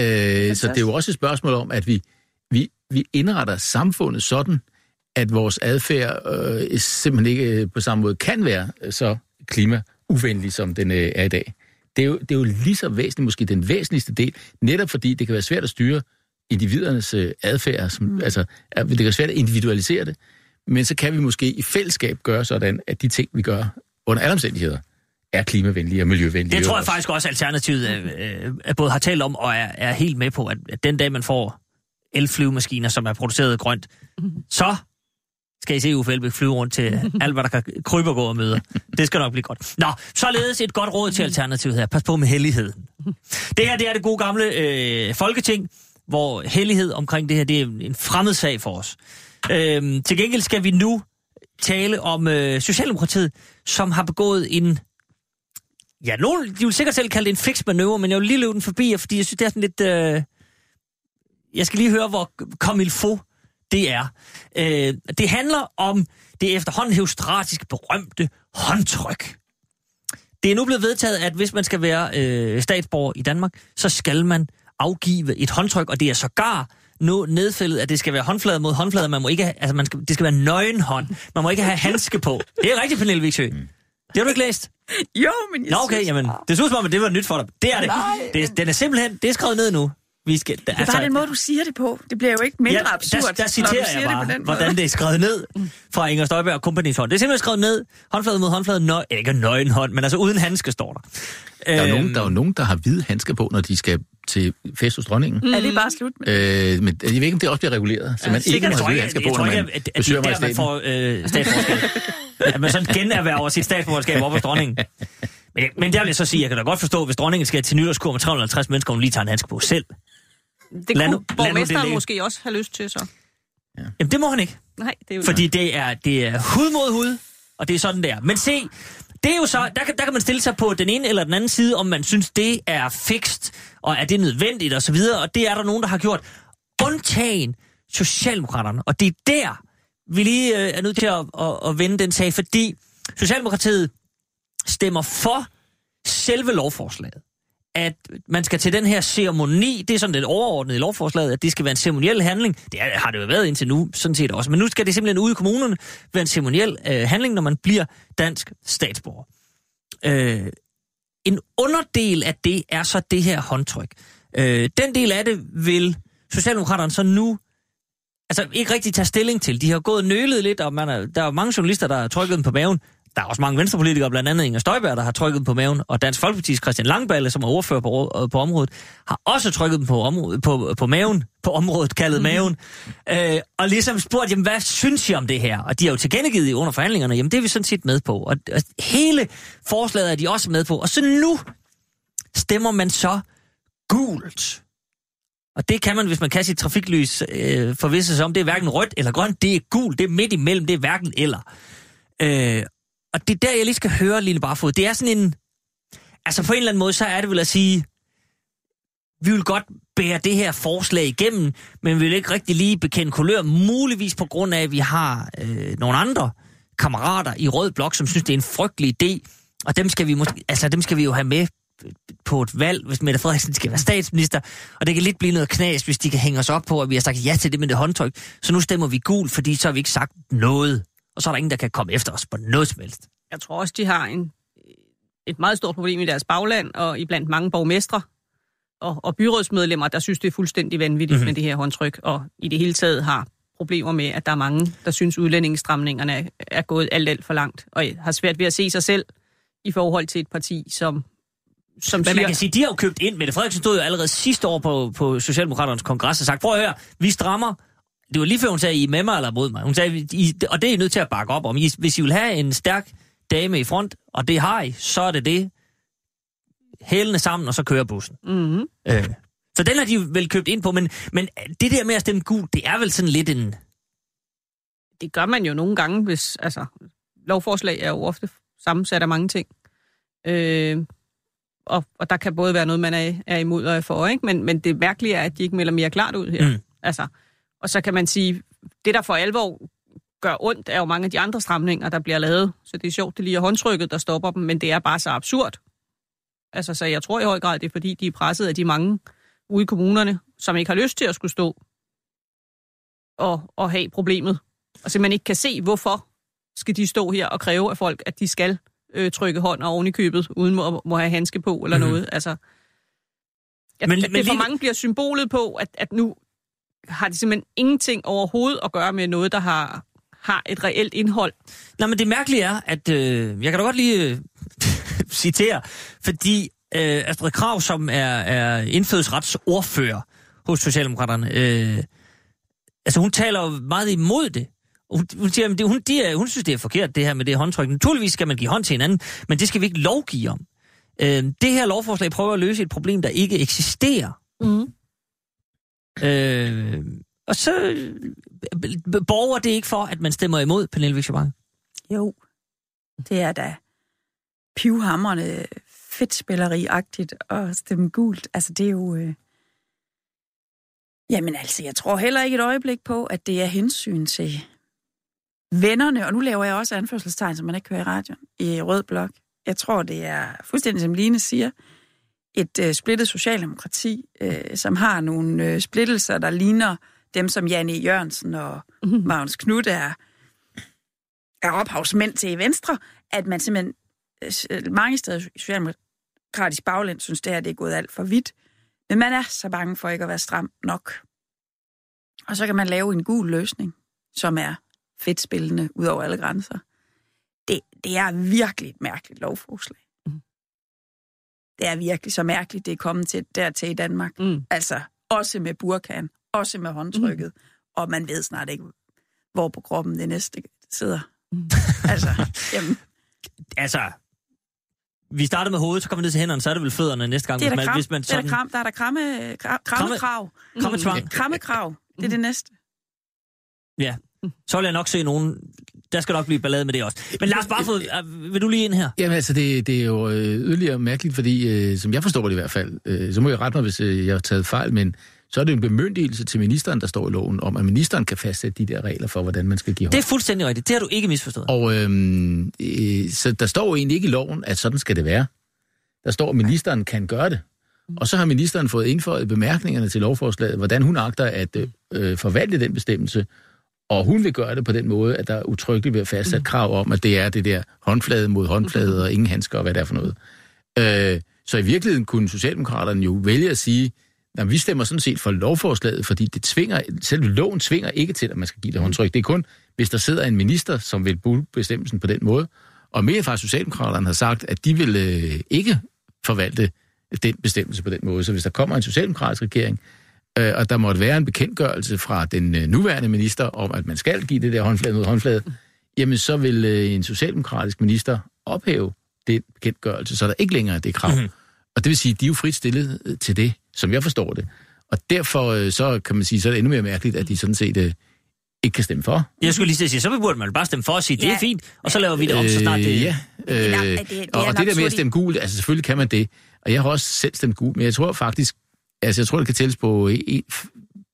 Øh, så det er jo også et spørgsmål om, at vi, vi, vi indretter samfundet sådan, at vores adfærd øh, simpelthen ikke øh, på samme måde kan være øh, så klimauvenlig, som den øh, er i dag. Det er, jo, det er jo lige så væsentligt, måske den væsentligste del, netop fordi det kan være svært at styre individernes øh, adfærd, som, mm. altså det kan være svært at individualisere det, men så kan vi måske i fællesskab gøre sådan, at de ting, vi gør under alle omstændigheder, er klimavenlige og miljøvenlige. Det tror jeg faktisk også, Alternativet øh, øh, både har talt om og er, er helt med på, at, at den dag, man får elflyvemaskiner, som er produceret grønt, så skal I se Uffe Elbæk flyve rundt til alt, hvad der kan krybe og gå og møde. Det skal nok blive godt. Nå, således et godt råd til Alternativet her. Pas på med helligheden. Det her, det er det gode gamle øh, folketing, hvor hellighed omkring det her, det er en fremmed sag for os. Øhm, til gengæld skal vi nu tale om øh, Socialdemokratiet, som har begået en Ja, nogen, de vil sikkert selv kalde det en fix manøvre, men jeg vil lige løbe den forbi, fordi jeg synes, det er sådan lidt... Øh... Jeg skal lige høre, hvor komilfo det er. Øh, det handler om det efterhånden heostratisk berømte håndtryk. Det er nu blevet vedtaget, at hvis man skal være øh, statsborger i Danmark, så skal man afgive et håndtryk, og det er sågar nu nedfældet, at det skal være håndflade mod håndflade. Man må ikke have, altså man skal, det skal være nøgenhånd. Man må ikke have handske på. Det er rigtigt, Pernille Viksø. Det har du ikke læst? Jo, men jeg Nå, okay, synes... jamen, det synes som om, at det var nyt for dig. Det er det. Nej. det den er simpelthen, det er skrevet ned nu. Vi skal, Det er bare den måde, du siger det på. Det bliver jo ikke mindre ja, absurd, der, der når citerer du jeg bare, det hvordan det er skrevet ned fra Inger Støjberg og Company's hånd. Det er simpelthen skrevet ned, håndflade mod håndflade, nø, ikke nøgen hånd, men altså uden handske står der. Der er, Øhm, nogen, der er jo nogen, der har hvide handsker på, når de skal til fest hos dronningen. Mm. Er det bare slut med Øh, men jeg ved ikke, om det også bliver reguleret, så man ikke må jeg have hvide handsker jeg på, når man at, at det besøger er der, man majestæten. får øh, at man sådan generhverver sit statsborgerskab op hos dronningen. Men, men der vil jeg så sige, jeg kan da godt forstå, hvis dronningen skal til nytårskur med 350 mennesker, hun lige tager en handske på selv. Det Lad kunne nu- lad nu det borgmesteren måske også have lyst til, så. Jamen det må han ikke. Nej, det er jo Fordi det er, det er hud mod hud, og det er sådan der. Men se, Det er jo så, der kan, der kan man stille sig på den ene eller den anden side, om man synes, det er fikst, og er det nødvendigt og så videre, og det er der nogen, der har gjort. Undtagen Socialdemokraterne, og det er der, vi lige øh, er nødt til at, at, at vende den sag, fordi Socialdemokratiet stemmer for selve lovforslaget. At man skal til den her ceremoni, det er sådan lidt overordnet i lovforslaget, at det skal være en ceremoniel handling. Det har det jo været indtil nu, sådan set også. Men nu skal det simpelthen ude i kommunerne være en ceremoniel øh, handling, når man bliver dansk statsborger. Øh, en underdel af det er så det her håndtryk. Øh, den del af det vil Socialdemokraterne så nu altså ikke rigtig tage stilling til. De har gået nølet lidt, og man er, der er mange journalister, der har trykket dem på maven. Der er også mange venstrepolitikere, blandt andet Inger Støjberg, der har trykket på maven, og Dansk Folkeparti's Christian Langballe, som er ordfører på, på området, har også trykket dem på, området, på, på maven, på området kaldet maven, øh, og ligesom spurgt, jamen hvad synes I om det her? Og de har jo tilkendegivet under forhandlingerne, jamen det er vi sådan set med på. Og, og hele forslaget er de også med på. Og så nu stemmer man så gult. Og det kan man, hvis man kan sit trafiklys øh, forvisse sig om. Det er hverken rødt eller grønt, det er gult, det er midt imellem, det er hverken eller. Øh, og det er der, jeg lige skal høre, Line Barfod. Det er sådan en... Altså på en eller anden måde, så er det vel at sige, vi vil godt bære det her forslag igennem, men vi vil ikke rigtig lige bekende kulør, muligvis på grund af, at vi har øh, nogle andre kammerater i Rød Blok, som synes, det er en frygtelig idé, og dem skal vi, måske, altså, dem skal vi jo have med på et valg, hvis Mette Frederiksen skal være statsminister, og det kan lidt blive noget knas, hvis de kan hænge os op på, at vi har sagt ja til det med det håndtryk. Så nu stemmer vi gul, fordi så har vi ikke sagt noget. Og så er der ingen, der kan komme efter os på noget som helst. Jeg tror også, de har en, et meget stort problem i deres bagland, og iblandt mange borgmestre og, og byrådsmedlemmer, der synes, det er fuldstændig vanvittigt mm-hmm. med det her håndtryk, og i det hele taget har problemer med, at der er mange, der synes, udlændingestramningerne er, er gået alt, alt for langt, og har svært ved at se sig selv i forhold til et parti, som som Men siger... man kan sige, de har jo købt ind. Mette Frederiksen stod jo allerede sidste år på, på Socialdemokraternes kongres og sagt, prøv at høre, vi strammer. Det var lige før hun sagde, I er med mig eller mod mig. Hun sagde, I, og det er I nødt til at bakke op om. I, hvis I vil have en stærk dame i front, og det har I, så er det det. Hælene sammen, og så kører bussen. Mm-hmm. Øh. Så den har de vel købt ind på, men, men det der med at stemme gul, det er vel sådan lidt en... Det gør man jo nogle gange, hvis... Altså, lovforslag er jo ofte sammensat af mange ting. Øh, og, og der kan både være noget, man er, er imod og er for, ikke? Men, men det mærkelige er, at de ikke melder mere klart ud her. Mm. Altså, og så kan man sige, det der for alvor gør ondt, er jo mange af de andre stramninger, der bliver lavet. Så det er sjovt, det lige er håndtrykket, der stopper dem, men det er bare så absurd. Altså, så jeg tror i høj grad, det er fordi, de er presset af de mange ude i kommunerne, som ikke har lyst til at skulle stå og, og have problemet. Og simpelthen ikke kan se, hvorfor skal de stå her og kræve af folk, at de skal øh, trykke hånd oven i købet, uden må, må have handske på eller mm-hmm. noget. Altså, at, Men- men, at men det for lige- mange bliver symbolet på, at, at nu har det simpelthen ingenting overhovedet at gøre med noget, der har, har et reelt indhold. Nej, men det mærkelige er, at øh, jeg kan da godt lige øh, citere, fordi øh, Astrid Krav, som er, er indfødsretsordfører hos Socialdemokraterne, øh, altså hun taler jo meget imod det. Hun, hun siger, at det, hun, de er, hun synes, det er forkert, det her med det håndtryk. Naturligvis skal man give hånd til hinanden, men det skal vi ikke lovgive om. Øh, det her lovforslag prøver at løse et problem, der ikke eksisterer. Mm. Øh, og så øh, borger det ikke for, at man stemmer imod Pernille Vigsjøbank. Jo, det er da pivhammerne fedtspilleri-agtigt at stemme gult. Altså, det er jo... Øh... Jamen altså, jeg tror heller ikke et øjeblik på, at det er hensyn til vennerne, og nu laver jeg også anførselstegn, som man ikke kører i radioen, i Rød Blok. Jeg tror, det er fuldstændig, som Line siger, et øh, splittet socialdemokrati, øh, som har nogle øh, splittelser, der ligner dem, som Janne Jørgensen og Magnus Knudt er, er ophavsmænd til i Venstre, at man simpelthen øh, mange steder i Socialdemokratisk bagland synes, det her det er gået alt for vidt. Men man er så bange for ikke at være stram nok. Og så kan man lave en gul løsning, som er fedt spillende ud over alle grænser. Det, det er virkelig et mærkeligt lovforslag. Det er virkelig så mærkeligt, det er kommet til dertil i Danmark. Mm. Altså, også med burkan, også med håndtrykket, mm. og man ved snart ikke, hvor på kroppen det næste sidder. Mm. altså, jamen, altså, vi startede med hovedet, så kommer ned til hænderne, så er det vel fødderne næste gang. det er hvis der, man, kram, hvis man det er der, sådan, kram, der er der kramme, kra, krammekrav. krammetvang. Krammekrav, det er det næste. Ja, så vil jeg nok se nogen der skal nok blive ballade med det også. Men Lars Barfod, øh, vil du lige ind her? Jamen altså, det, det er jo øh, yderligere mærkeligt, fordi, øh, som jeg forstår det i hvert fald, øh, så må jeg rette mig, hvis øh, jeg har taget fejl, men så er det en bemyndigelse til ministeren, der står i loven, om at ministeren kan fastsætte de der regler for, hvordan man skal give hånd. Det er fuldstændig rigtigt. Det har du ikke misforstået. Og øhm, øh, så der står jo egentlig ikke i loven, at sådan skal det være. Der står, at ministeren kan gøre det. Og så har ministeren fået indføjet bemærkningerne til lovforslaget, hvordan hun agter at øh, forvalte den bestemmelse. Og hun vil gøre det på den måde, at der er utryggeligt ved at fastsætte krav om, at det er det der håndflade mod håndflade og ingen handsker og hvad det er for noget. Øh, så i virkeligheden kunne Socialdemokraterne jo vælge at sige, at vi stemmer sådan set for lovforslaget, fordi det tvinger, selve loven tvinger ikke til, at man skal give det håndtryk. Det er kun, hvis der sidder en minister, som vil bruge bestemmelsen på den måde. Og mere fra Socialdemokraterne har sagt, at de vil øh, ikke forvalte den bestemmelse på den måde. Så hvis der kommer en socialdemokratisk regering, øh, og der måtte være en bekendtgørelse fra den øh, nuværende minister om, at man skal give det der håndflade mod håndflade, jamen så vil øh, en socialdemokratisk minister ophæve den bekendtgørelse, så der ikke længere er det krav. Mm-hmm. Og det vil sige, at de er jo frit stillet øh, til det, som jeg forstår det. Og derfor øh, så kan man sige, så er det endnu mere mærkeligt, at de sådan set øh, ikke kan stemme for. Jeg skulle lige sige, så burde man bare stemme for og sige, det er fint, og så laver vi det om, så snart det... Øh, ja, øh, det det- det og, og det der med at stemme gult, altså selvfølgelig kan man det. Og jeg har også selv stemt gult, men jeg tror faktisk, altså jeg tror, det kan tælles på en,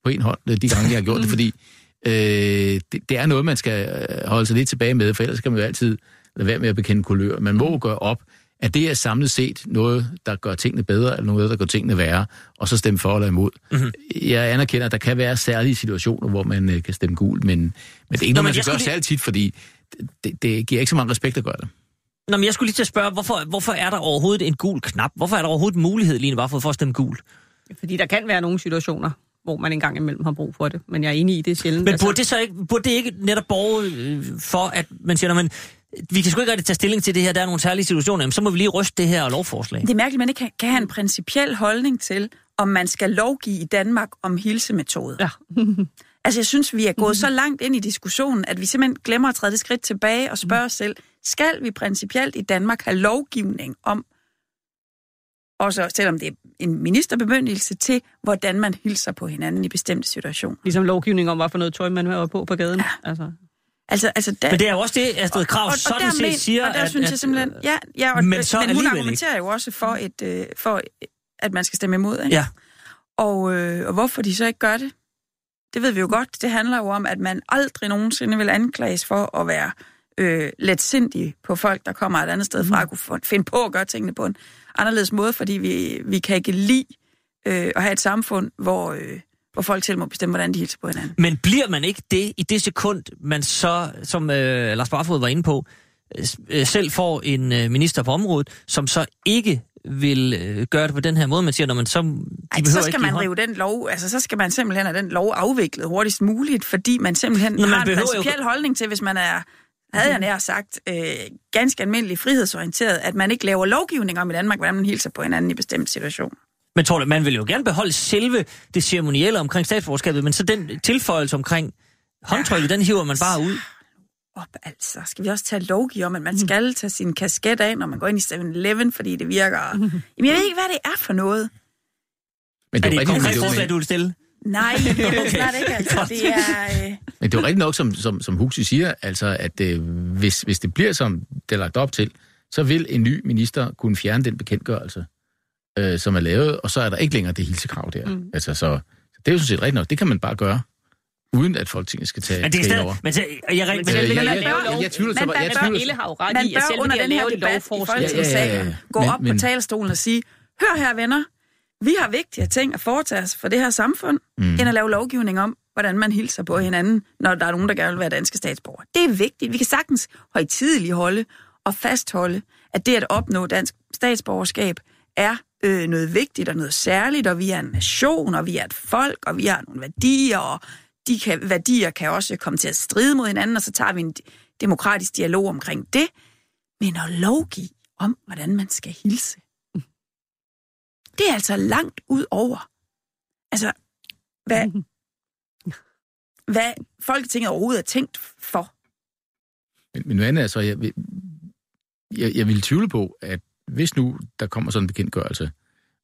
på en hånd, de gange, jeg har gjort det, fordi øh, det, det er noget, man skal øh, holde sig lidt tilbage med, for ellers kan man jo altid lade være med at bekende kulør. Man må gøre op, at det er samlet set noget, der gør tingene bedre, eller noget, der gør tingene værre, og så stemme for eller imod. Mhm. Mm-hmm. Jeg anerkender, at der kan være særlige situationer, hvor man øh, kan stemme gult, men, men det er ikke noget, man skal gøre lige- særligt tit, fordi det, det giver ikke så meget respekt at gøre det. Nå, men jeg skulle lige til at spørge, hvorfor, hvorfor er der overhovedet en gul knap? Hvorfor er der overhovedet mulighed, Line, bare for, for at stemme gul? Fordi der kan være nogle situationer, hvor man engang imellem har brug for det. Men jeg er enig i, det er sjældent. Men burde det så ikke, burde det ikke netop borge øh, for, at man siger, "Nå, men vi kan sgu ikke rigtig tage stilling til det her, der er nogle særlige situationer, jamen, så må vi lige ryste det her lovforslag. Det er mærkeligt, at man ikke kan, kan have en principiel holdning til, om man skal lovgive i Danmark om hilsemetoder. Ja. altså, jeg synes, vi er gået så langt ind i diskussionen, at vi simpelthen glemmer at træde det skridt tilbage og spørge os selv, skal vi principielt i Danmark have lovgivning om, også selvom det er en ministerbemyndigelse til, hvordan man hilser på hinanden i bestemte situationer. Ligesom lovgivning om, hvad for noget tøj man har på på gaden. Ja. Altså. Altså, altså, der, Men det er jo også det, Astrid Krav sådan der set siger, og der at, synes jeg at- simpelthen, ja, ja og, men så men hun alligevel ikke. argumenterer jo også for, et, øh, for, at man skal stemme imod. Ikke? Ja. Og, øh, og hvorfor de så ikke gør det, det ved vi jo godt. Det handler jo om, at man aldrig nogensinde vil anklages for at være øh, letsindig på folk, der kommer et andet sted fra, at kunne finde på at gøre tingene på en anderledes måde, fordi vi, vi kan ikke lide øh, at have et samfund, hvor, øh, hvor folk selv må bestemme, hvordan de hilser på hinanden. Men bliver man ikke det i det sekund, man så, som øh, Lars Barfod var inde på, øh, selv får en øh, minister på området, som så ikke vil øh, gøre det på den her måde, man siger, når man så... De Ej, så skal man rive den lov, altså så skal man simpelthen have den lov afviklet hurtigst muligt, fordi man simpelthen Nå, man har en behøver jo- principiel holdning til, hvis man er, havde jeg nær sagt, øh, ganske almindelig frihedsorienteret, at man ikke laver lovgivning om i Danmark, hvordan man hilser på hinanden i bestemte situationer. Men tror du, man vil jo gerne beholde selve det ceremonielle omkring statsborgerskabet, men så den tilføjelse omkring håndtrykket, den hiver man bare ud. Op, altså. Skal vi også tage lovgive om, at man skal tage sin kasket af, når man går ind i 7-Eleven, fordi det virker... Jamen, jeg ved ikke, hvad det er for noget. Men Er det et konkret forslag, du vil stille? Nej, det er det snart ikke, altså. Det er... Øh, Men det er jo rigtigt nok, som, som, som Huxi siger, altså, at øh, hvis, hvis det bliver, som det er lagt op til, så vil en ny minister kunne fjerne den bekendtgørelse, øh, som er lavet, og så er der ikke længere det hilsekrav der. Mm. Altså, så, så det er jo sådan set rigtigt nok. Det kan man bare gøre, uden at Folketinget skal tage Men det er stadig... over. Men, så, jeg, jeg, Men jeg- ikke, jeg- jeg- laver jeg- jeg tvivler så Men bare- man jeg bør- tvivler- har jo ret man i, at selv under den her debat i. Folketingssalen Ja, ja, ja, ja. gå Men- op på talerstolen og sige, hør her venner, vi har vigtigere ting at foretage os for det her samfund, mm. end at lave lovgivning om, hvordan man hilser på hinanden, når der er nogen, der gerne vil være danske statsborgere. Det er vigtigt. Vi kan sagtens højtideligt holde og fastholde, at det at opnå dansk statsborgerskab er øh, noget vigtigt og noget særligt, og vi er en nation, og vi er et folk, og vi har nogle værdier, og de kan, værdier kan også komme til at stride mod hinanden, og så tager vi en demokratisk dialog omkring det. Men at lovgive om, hvordan man skal hilse, det er altså langt ud over, altså, hvad, hvad Folketinget overhovedet er tænkt for. Men, men noget andet er så, jeg, vil- jeg, jeg vil tvivle på, at hvis nu der kommer sådan en bekendtgørelse,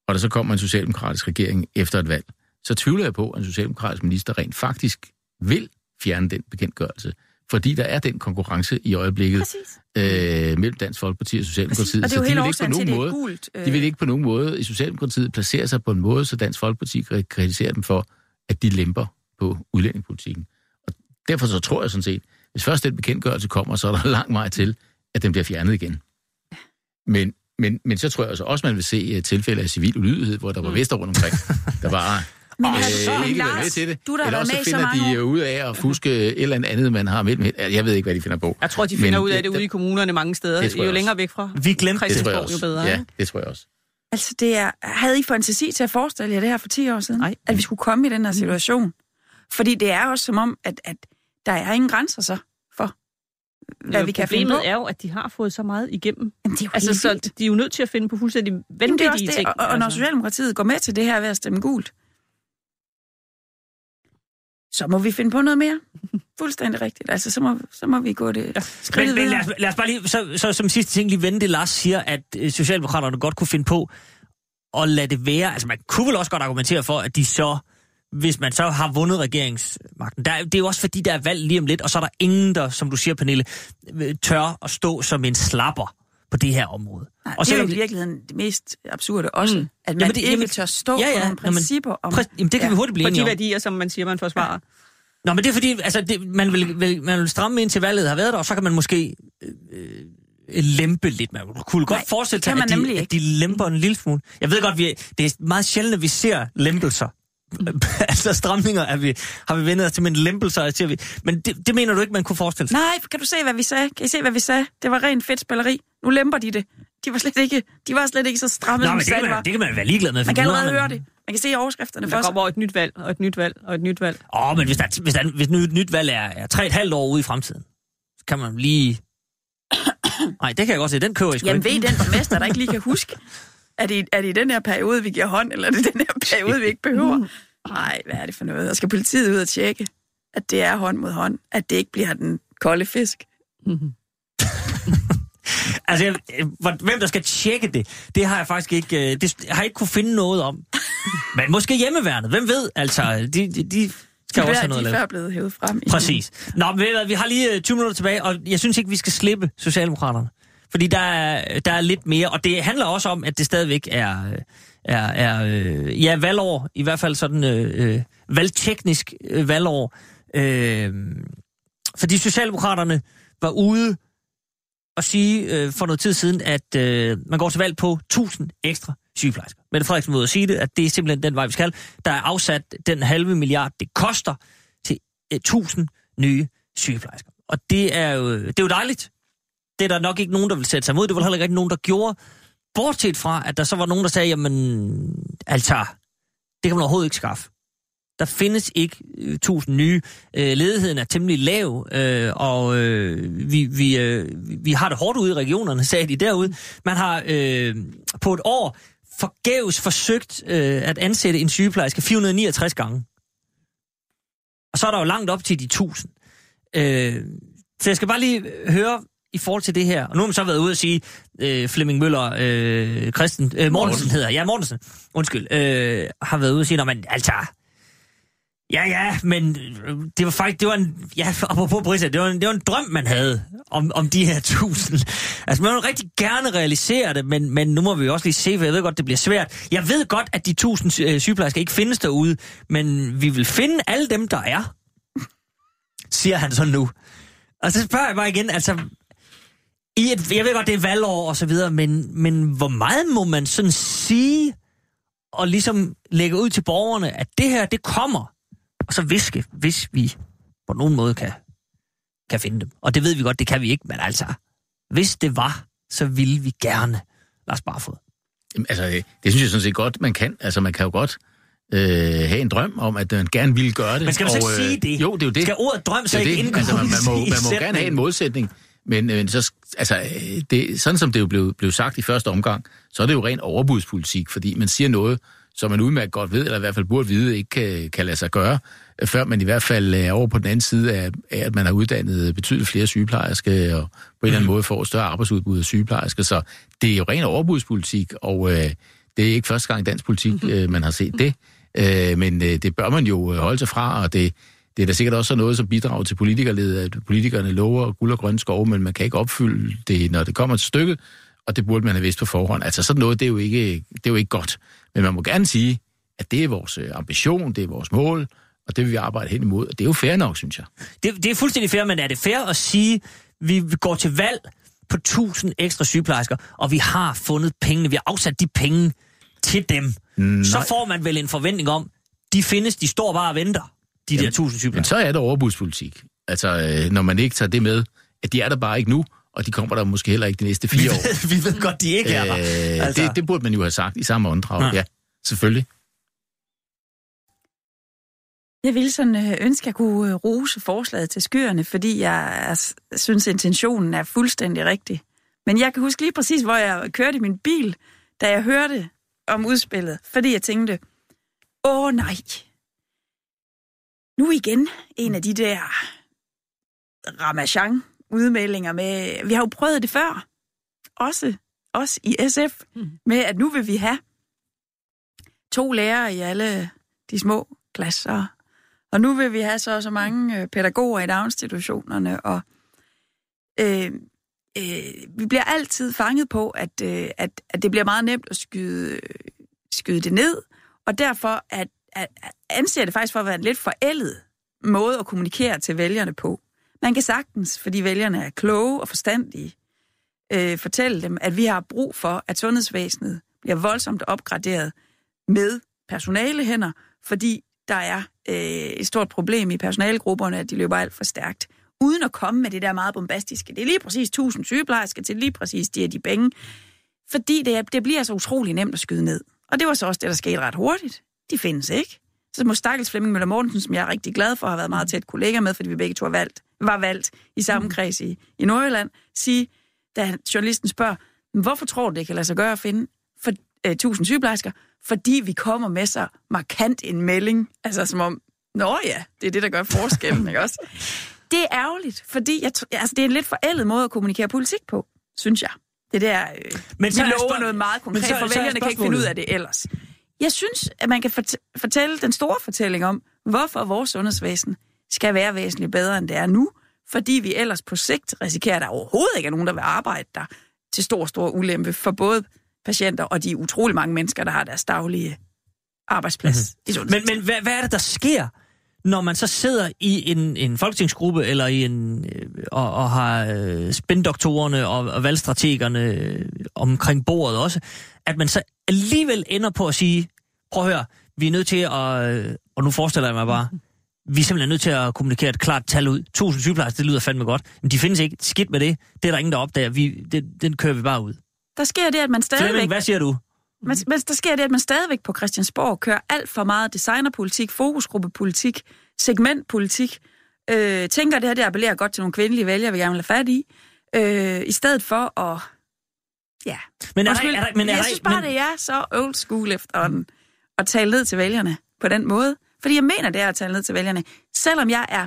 og der så kommer en socialdemokratisk regering efter et valg, så tvivler jeg på, at en socialdemokratisk minister rent faktisk vil fjerne den bekendtgørelse. Fordi der er den konkurrence i øjeblikket Præcis. øh, mellem Dansk Folkeparti og Socialdemokratiet. Og det er jo så de vil ikke på nogen måde, gult. øh, de vil ikke på nogen måde i Socialdemokratiet placere sig på en måde, så Dansk Folkeparti kan kritisere dem for, at de lemper på udlændingepolitikken. Og derfor så tror jeg sådan set, hvis først den bekendtgørelse kommer, så er der lang vej til, at den bliver fjernet igen. Men, men, men så tror jeg altså også, man vil se uh, tilfælde af civil ulydighed, hvor der var vester rundt omkring, der var Men, øh, altså, men ikke Lars, med til det. du der har Eller også med så finder mange de år. øh, ud af at fuske et eller andet, man har mellem. Jeg ved ikke, hvad de finder på. Jeg tror, de Men finder ud af det- det ude i kommunerne mange steder. Det tror jeg jo også. længere væk fra Vi glemte Det tror jeg Christiansborg, også. jo bedre. Ja, det tror jeg også. Altså, det er, havde I fantasi til at forestille jer det her for 10 år siden? Nej. At vi skulle komme i den her situation? Fordi det er også som om, at, at der er ingen grænser så for, hvad Jo, vi kan finde på. Problemet er jo, at de har fået så meget igennem. Jamen, det er jo Altså, helt så de er jo nødt til at finde på fuldstændig er vanvittige også det. ting. Og, og når altså. Socialdemokratiet går med til det her ved at stemme gult, så må vi finde på noget mere. Fuldstændig rigtigt. Altså, så må, så må vi gå det Men, skridtet men lad, os, lad os bare lige, så, så som sidste ting lige vende det, Lars siger, at øh, Socialdemokraterne godt kunne finde på at lade det være. Altså man kunne vel også godt argumentere for, at de så, hvis man så har vundet regeringsmagten, der, er- det er jo også fordi, der er valg lige om lidt, og så er der ingen, der, som du siger, Pernille, øh, tør at stå som en slapper på det her område. Nej, og det er jo i virkeligheden det mest absurde også, Mm. mm. at man Jamen, det- ikke jamen- tør stå Ja, ja, ja, ja, på nogle principper om... Præ- Jamen, det kan Ja. vi hurtigt blive enige de om. værdier, som man siger, man forsvarer. Nå, men det er fordi, altså, det, man, vil, vil, man vil stramme ind til valget har været der, og så kan man måske øh, øh, lempe lidt. Man kunne godt Nej, forestille sig, man at de, nemlig at de lemper en lille smule. Jeg ved godt, vi det er meget sjældent, at vi ser lempelser. altså stramninger er vi, har vi vendt os til, men lempelser siger vi. Men det, det mener du ikke, man kunne forestille sig? Nej, kan du se, hvad vi sagde? Kan I se, hvad vi sagde? Det var rent fedt spilleri. Nu lemper de det. De var slet ikke, de var slet ikke så stramme, Nå, som men de det kan, man, det kan man være ligeglad med. Man kan allerede høre det. Man kan se overskrifterne for Der kommer et nyt valg, og et nyt valg, og et nyt valg. Åh, oh, men hvis, der, hvis, der, hvis nu et nyt valg er, er tre et halvt år ude i fremtiden, så kan man lige... Nej, det kan jeg godt se. Den køber jeg sgu Jamen ikke. ved den borgmester, der ikke lige kan huske, er det, er det i den her periode, vi giver hånd, eller er det den her periode, vi ikke behøver? Nej, hvad er det for noget? Og skal politiet ud og tjekke, at det er hånd mod hånd, at det ikke bliver den kolde fisk? Altså, jeg, øh, hvem der skal tjekke det, det har jeg faktisk ikke, øh, det har jeg ikke kunne finde noget om. Men måske hjemmeværnet, hvem ved? Altså, de, de, de skal De, også have noget de er før blevet hævet frem. Præcis. Nå, men vi har lige øh, 20 minutter tilbage, og jeg synes ikke, vi skal slippe Socialdemokraterne. Fordi der er, der er lidt mere, og det handler også om, at det stadigvæk er, øh, er, er øh, ja, valgår, i hvert fald sådan øh, øh, valgteknisk øh, valgår. Øh, fordi Socialdemokraterne var ude og sige øh, for noget tid siden, at øh, man går til valg på 1000 ekstra sygeplejersker. Mette Frederiksen måde at sige det, at det er simpelthen den vej, vi skal. Der er afsat den halve milliard, det koster til øh, 1000 nye sygeplejersker. Og det er, jo, det er jo dejligt. Det er der nok ikke nogen, der vil sætte sig imod. Det var heller ikke nogen, der gjorde. Bortset fra, at der så var nogen, der sagde, jamen, altså, det kan man overhovedet ikke skaffe. Der findes ikke øh, 1000 nye. Øh, ledigheden er temmelig lav, øh, og øh, vi, vi, øh, vi har det hårdt ude i regionerne, sagde de derude. Man har øh, på et år forgæves forsøgt øh, at ansætte en sygeplejerske 469 gange. Og så er der jo langt op til de 1000. Øh, så jeg skal bare lige høre i forhold til det her. Og nu har man så været ude og sige, øh, Flemming Møller, øh, Christen, øh, Mortensen hedder, ja, Mortensen, undskyld, øh, har været ude og sige, men altså, ja, ja, men øh, det var faktisk, det var en, ja, apropos Brisa, det var en, det var en drøm, man havde om, om de her tusind. Altså, man vil rigtig gerne realisere det, men, men nu må vi også lige se, for jeg ved godt, det bliver svært. Jeg ved godt, at de tusind øh, sygeplejersker ikke findes derude, men vi vil finde alle dem, der er, siger han så nu. Og så spørger jeg bare igen, altså, i et, jeg ved godt, det er valgår og så videre, men, men hvor meget må man sådan sige, og ligesom lægge ud til borgerne, at det her, det kommer, og så viske, hvis vi på nogen måde kan, kan finde dem. Og det ved vi godt, det kan vi ikke, men altså, hvis det var, så ville vi gerne. Lars Barfod. Jamen, altså, det, det synes jeg sådan set godt, man kan. Altså, man kan jo godt øh, have en drøm om, at man gerne ville gøre det. Men skal man så ikke og, sige det? Jo, det er jo det. Skal ordet drøm så det ikke det. indgå altså, man, man må, man må sætningen? gerne have en modsætning, men øh, så, altså, øh, det, sådan som det jo blev, blev sagt i første omgang, så er det jo ren overbudspolitik, fordi man siger noget, som man udmærket godt ved, eller i hvert fald burde vide, ikke kan, kan lade sig gøre, øh, før man i hvert fald er over på den anden side af, af at man har uddannet betydeligt flere sygeplejersker, og på en eller anden måde får større arbejdsudbud af sygeplejersker. Så det er jo ren overbudspolitik, og øh, det er ikke første gang i dansk politik, øh, man har set det. Øh, men øh, det bør man jo øh, holde sig fra, og det, det er da sikkert også noget, som bidrager til politikerledet, at politikerne lover guld og grønne skove, men man kan ikke opfylde det, når det kommer til stykket, og det burde man have vidst på forhånd. Altså sådan noget, det er jo ikke, det er jo ikke godt. Men man må gerne sige, at det er vores øh, ambition, det er vores mål, og det vil vi arbejde hen imod, og det er jo fair nok, synes jeg. Det, det er fuldstændig fair, men er det fair at sige, vi vi går til valg på 1000 ekstra sygeplejersker, og vi har fundet pengene, vi har afsat de penge til dem. Nej. Så får man vel en forventning om, de findes, de står bare og venter, de der 1000 Men sygeplejersker. så er det overbudspolitik. Altså, øh, når man ikke tager det med, at de er der bare ikke nu, og de kommer der måske heller ikke de næste Vi fire år. ved, vi ved godt, de ikke er der. Øh, Altså. det, det burde man jo have sagt i samme åndedrag. Ja. Ja, selvfølgelig. Jeg ville sådan øh, ønske, at jeg kunne øh, rose forslaget til skyerne, fordi jeg synes, intentionen er fuldstændig rigtig. Men jeg kan huske lige præcis, hvor jeg kørte i min bil, da jeg hørte om udspillet, fordi jeg tænkte, åh nej, nu igen en af de der ramachan udmeldinger med, vi har jo prøvet det før, også os i SF, med at nu vil vi have to lærere i alle de små klasser, og nu vil vi have så så mange øh, pædagoger i daginstitutionerne, og øh, øh, vi bliver altid fanget på, at, øh, at, at det bliver meget nemt at skyde, skyde det ned, og derfor at, at, at anser det faktisk for at være en lidt forældet måde at kommunikere til vælgerne på. Man kan sagtens, fordi vælgerne er kloge og forstandige, øh, fortælle dem, at vi har brug for, at sundhedsvæsenet bliver voldsomt opgraderet med personale hænder, fordi der er øh, et stort problem i personalegrupperne, at de løber alt for stærkt. Uden at komme med det der meget bombastiske. Det er lige præcis 1000 sygeplejersker til lige præcis de her de penge. Fordi det, det bliver så utrolig nemt at skyde ned. Og det var så også det, der skete ret hurtigt. De findes ikke. Så må Stakkels Flemming Møller Mortensen, som jeg er rigtig glad for, har været meget tæt kollega med, fordi vi begge to har valgt, var valgt i samme kreds i, i Nordjylland, sige, da journalisten spørger, "Men hvorfor tror du, det kan lade sig gøre at finde for, øh, 1000 sygeplejersker? Fordi vi kommer med så markant en melding. Altså som om, nå ja, det er det, der gør forskellen, ikke også? Det er ærgerligt, fordi jeg, altså, det er en lidt forældet måde at kommunikere politik på, synes jeg. Det der, øh, Men så vi er lover noget meget Men konkret, så- for er vælgerne kan ikke finde ud af det ellers. Jeg synes, at man kan fort- fortælle den store fortælling om, hvorfor vores sundhedsvæsen skal være væsentligt bedre, end det er nu, fordi vi ellers på sigt risikerer, at der overhovedet ikke er nogen, der vil arbejde der til stor, stor ulempe for både patienter og de utrolig mange mennesker, der har deres daglige arbejdsplads mm-hmm. i Men, sundhedsvæsenet. men hvad, hvad er det, der sker, når man så sidder i en, en folketingsgruppe eller i en øh, og, og har øh, spændoktorerne og, og valgstrategerne øh, omkring bordet også, at man så alligevel ender på at sige, prøv at høre, vi er nødt til at, og nu forestiller jeg mig bare, vi er simpelthen nødt til at kommunikere et klart tal ud. 1000 sygeplejersker, det lyder fandme godt. Men de findes ikke. Skidt med det. Det er der ingen, der opdager. Vi, det, den kører vi bare ud. Der sker det, at man stadigvæk... Flemming, hvad siger du? Men, men der sker det, at man stadigvæk på Christiansborg kører alt for meget designerpolitik, fokusgruppepolitik, segmentpolitik, øh, tænker, at det her det appellerer godt til nogle kvindelige vælgere, vi gerne vil have fat i, øh, i stedet for at... Ja. Men er der, er der, men er jeg synes bare, men, det er så old school efterhånden at tale ned til vælgerne på den måde. Fordi jeg mener, det er at tale ned til vælgerne. Selvom jeg er,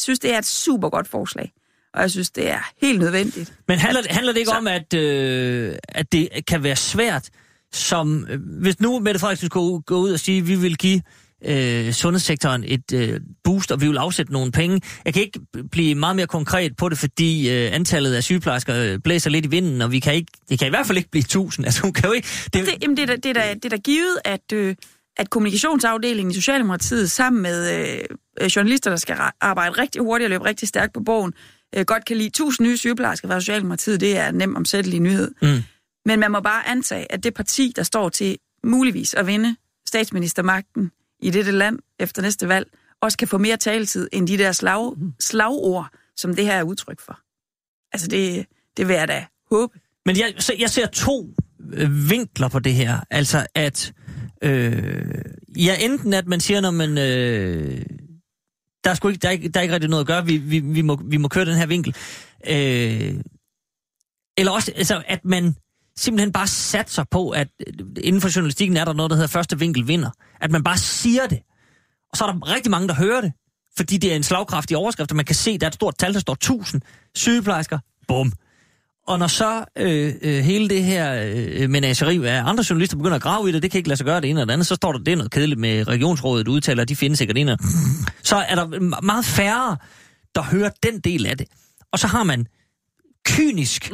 synes, det er et super godt forslag. Og jeg synes, det er helt nødvendigt. Men handler, handler det ikke Så- om, at, øh, at det kan være svært, som øh, hvis nu Mette Frederiksen skulle gå ud og sige, at vi vil give øh, sundhedssektoren et øh, boost, og vi vil afsætte nogle penge. Jeg kan ikke blive meget mere konkret på det, fordi øh, antallet af sygeplejersker øh, blæser lidt i vinden, og vi kan ikke, det kan i hvert fald ikke blive 1000. Altså, hun kan jo ikke... Det, Det, jamen, det, er da, det, er da, det er da givet, at, øh, at kommunikationsafdelingen i Socialdemokratiet sammen med øh, journalister, der skal arbejde rigtig hurtigt og løbe rigtig stærkt på bogen, øh, godt kan lide 1000 nye sygeplejersker fra Socialdemokratiet. Det er en nem omsættelig nyhed. Mm. Men man må bare antage, at det parti, der står til muligvis at vinde statsministermagten i dette land efter næste valg, også kan få mere taletid end de der slag, slagord, som det her er udtryk for. Altså, det, det vil jeg da håbe. Men jeg, jeg ser to øh, vinkler på det her. Altså at, øh, ja, enten at man siger, når man, øh, der, er sgu ikke, der, er ikke, der er ikke rigtig noget at gøre, vi, vi, vi, må, vi må køre den her vinkel. Øh, eller også, altså, at man simpelthen bare satser på, at øh, inden for journalistikken er der noget, der hedder første vinkel vinder. At man bare siger det. Og så er der rigtig mange, der hører det. Fordi det er en slagkraftig overskrift, og man kan se, at der er et stort tal, der står 1000 sygeplejersker. Bum. Og når så øh, øh, hele det her øh, menageri af andre journalister begynder at grave i det, det kan ikke lade sig gøre det ene eller det andet, så står der, det er noget kedeligt med regionsrådet udtaler, de findes sikkert en Så er der meget færre, der hører den del af det. Og så har man kynisk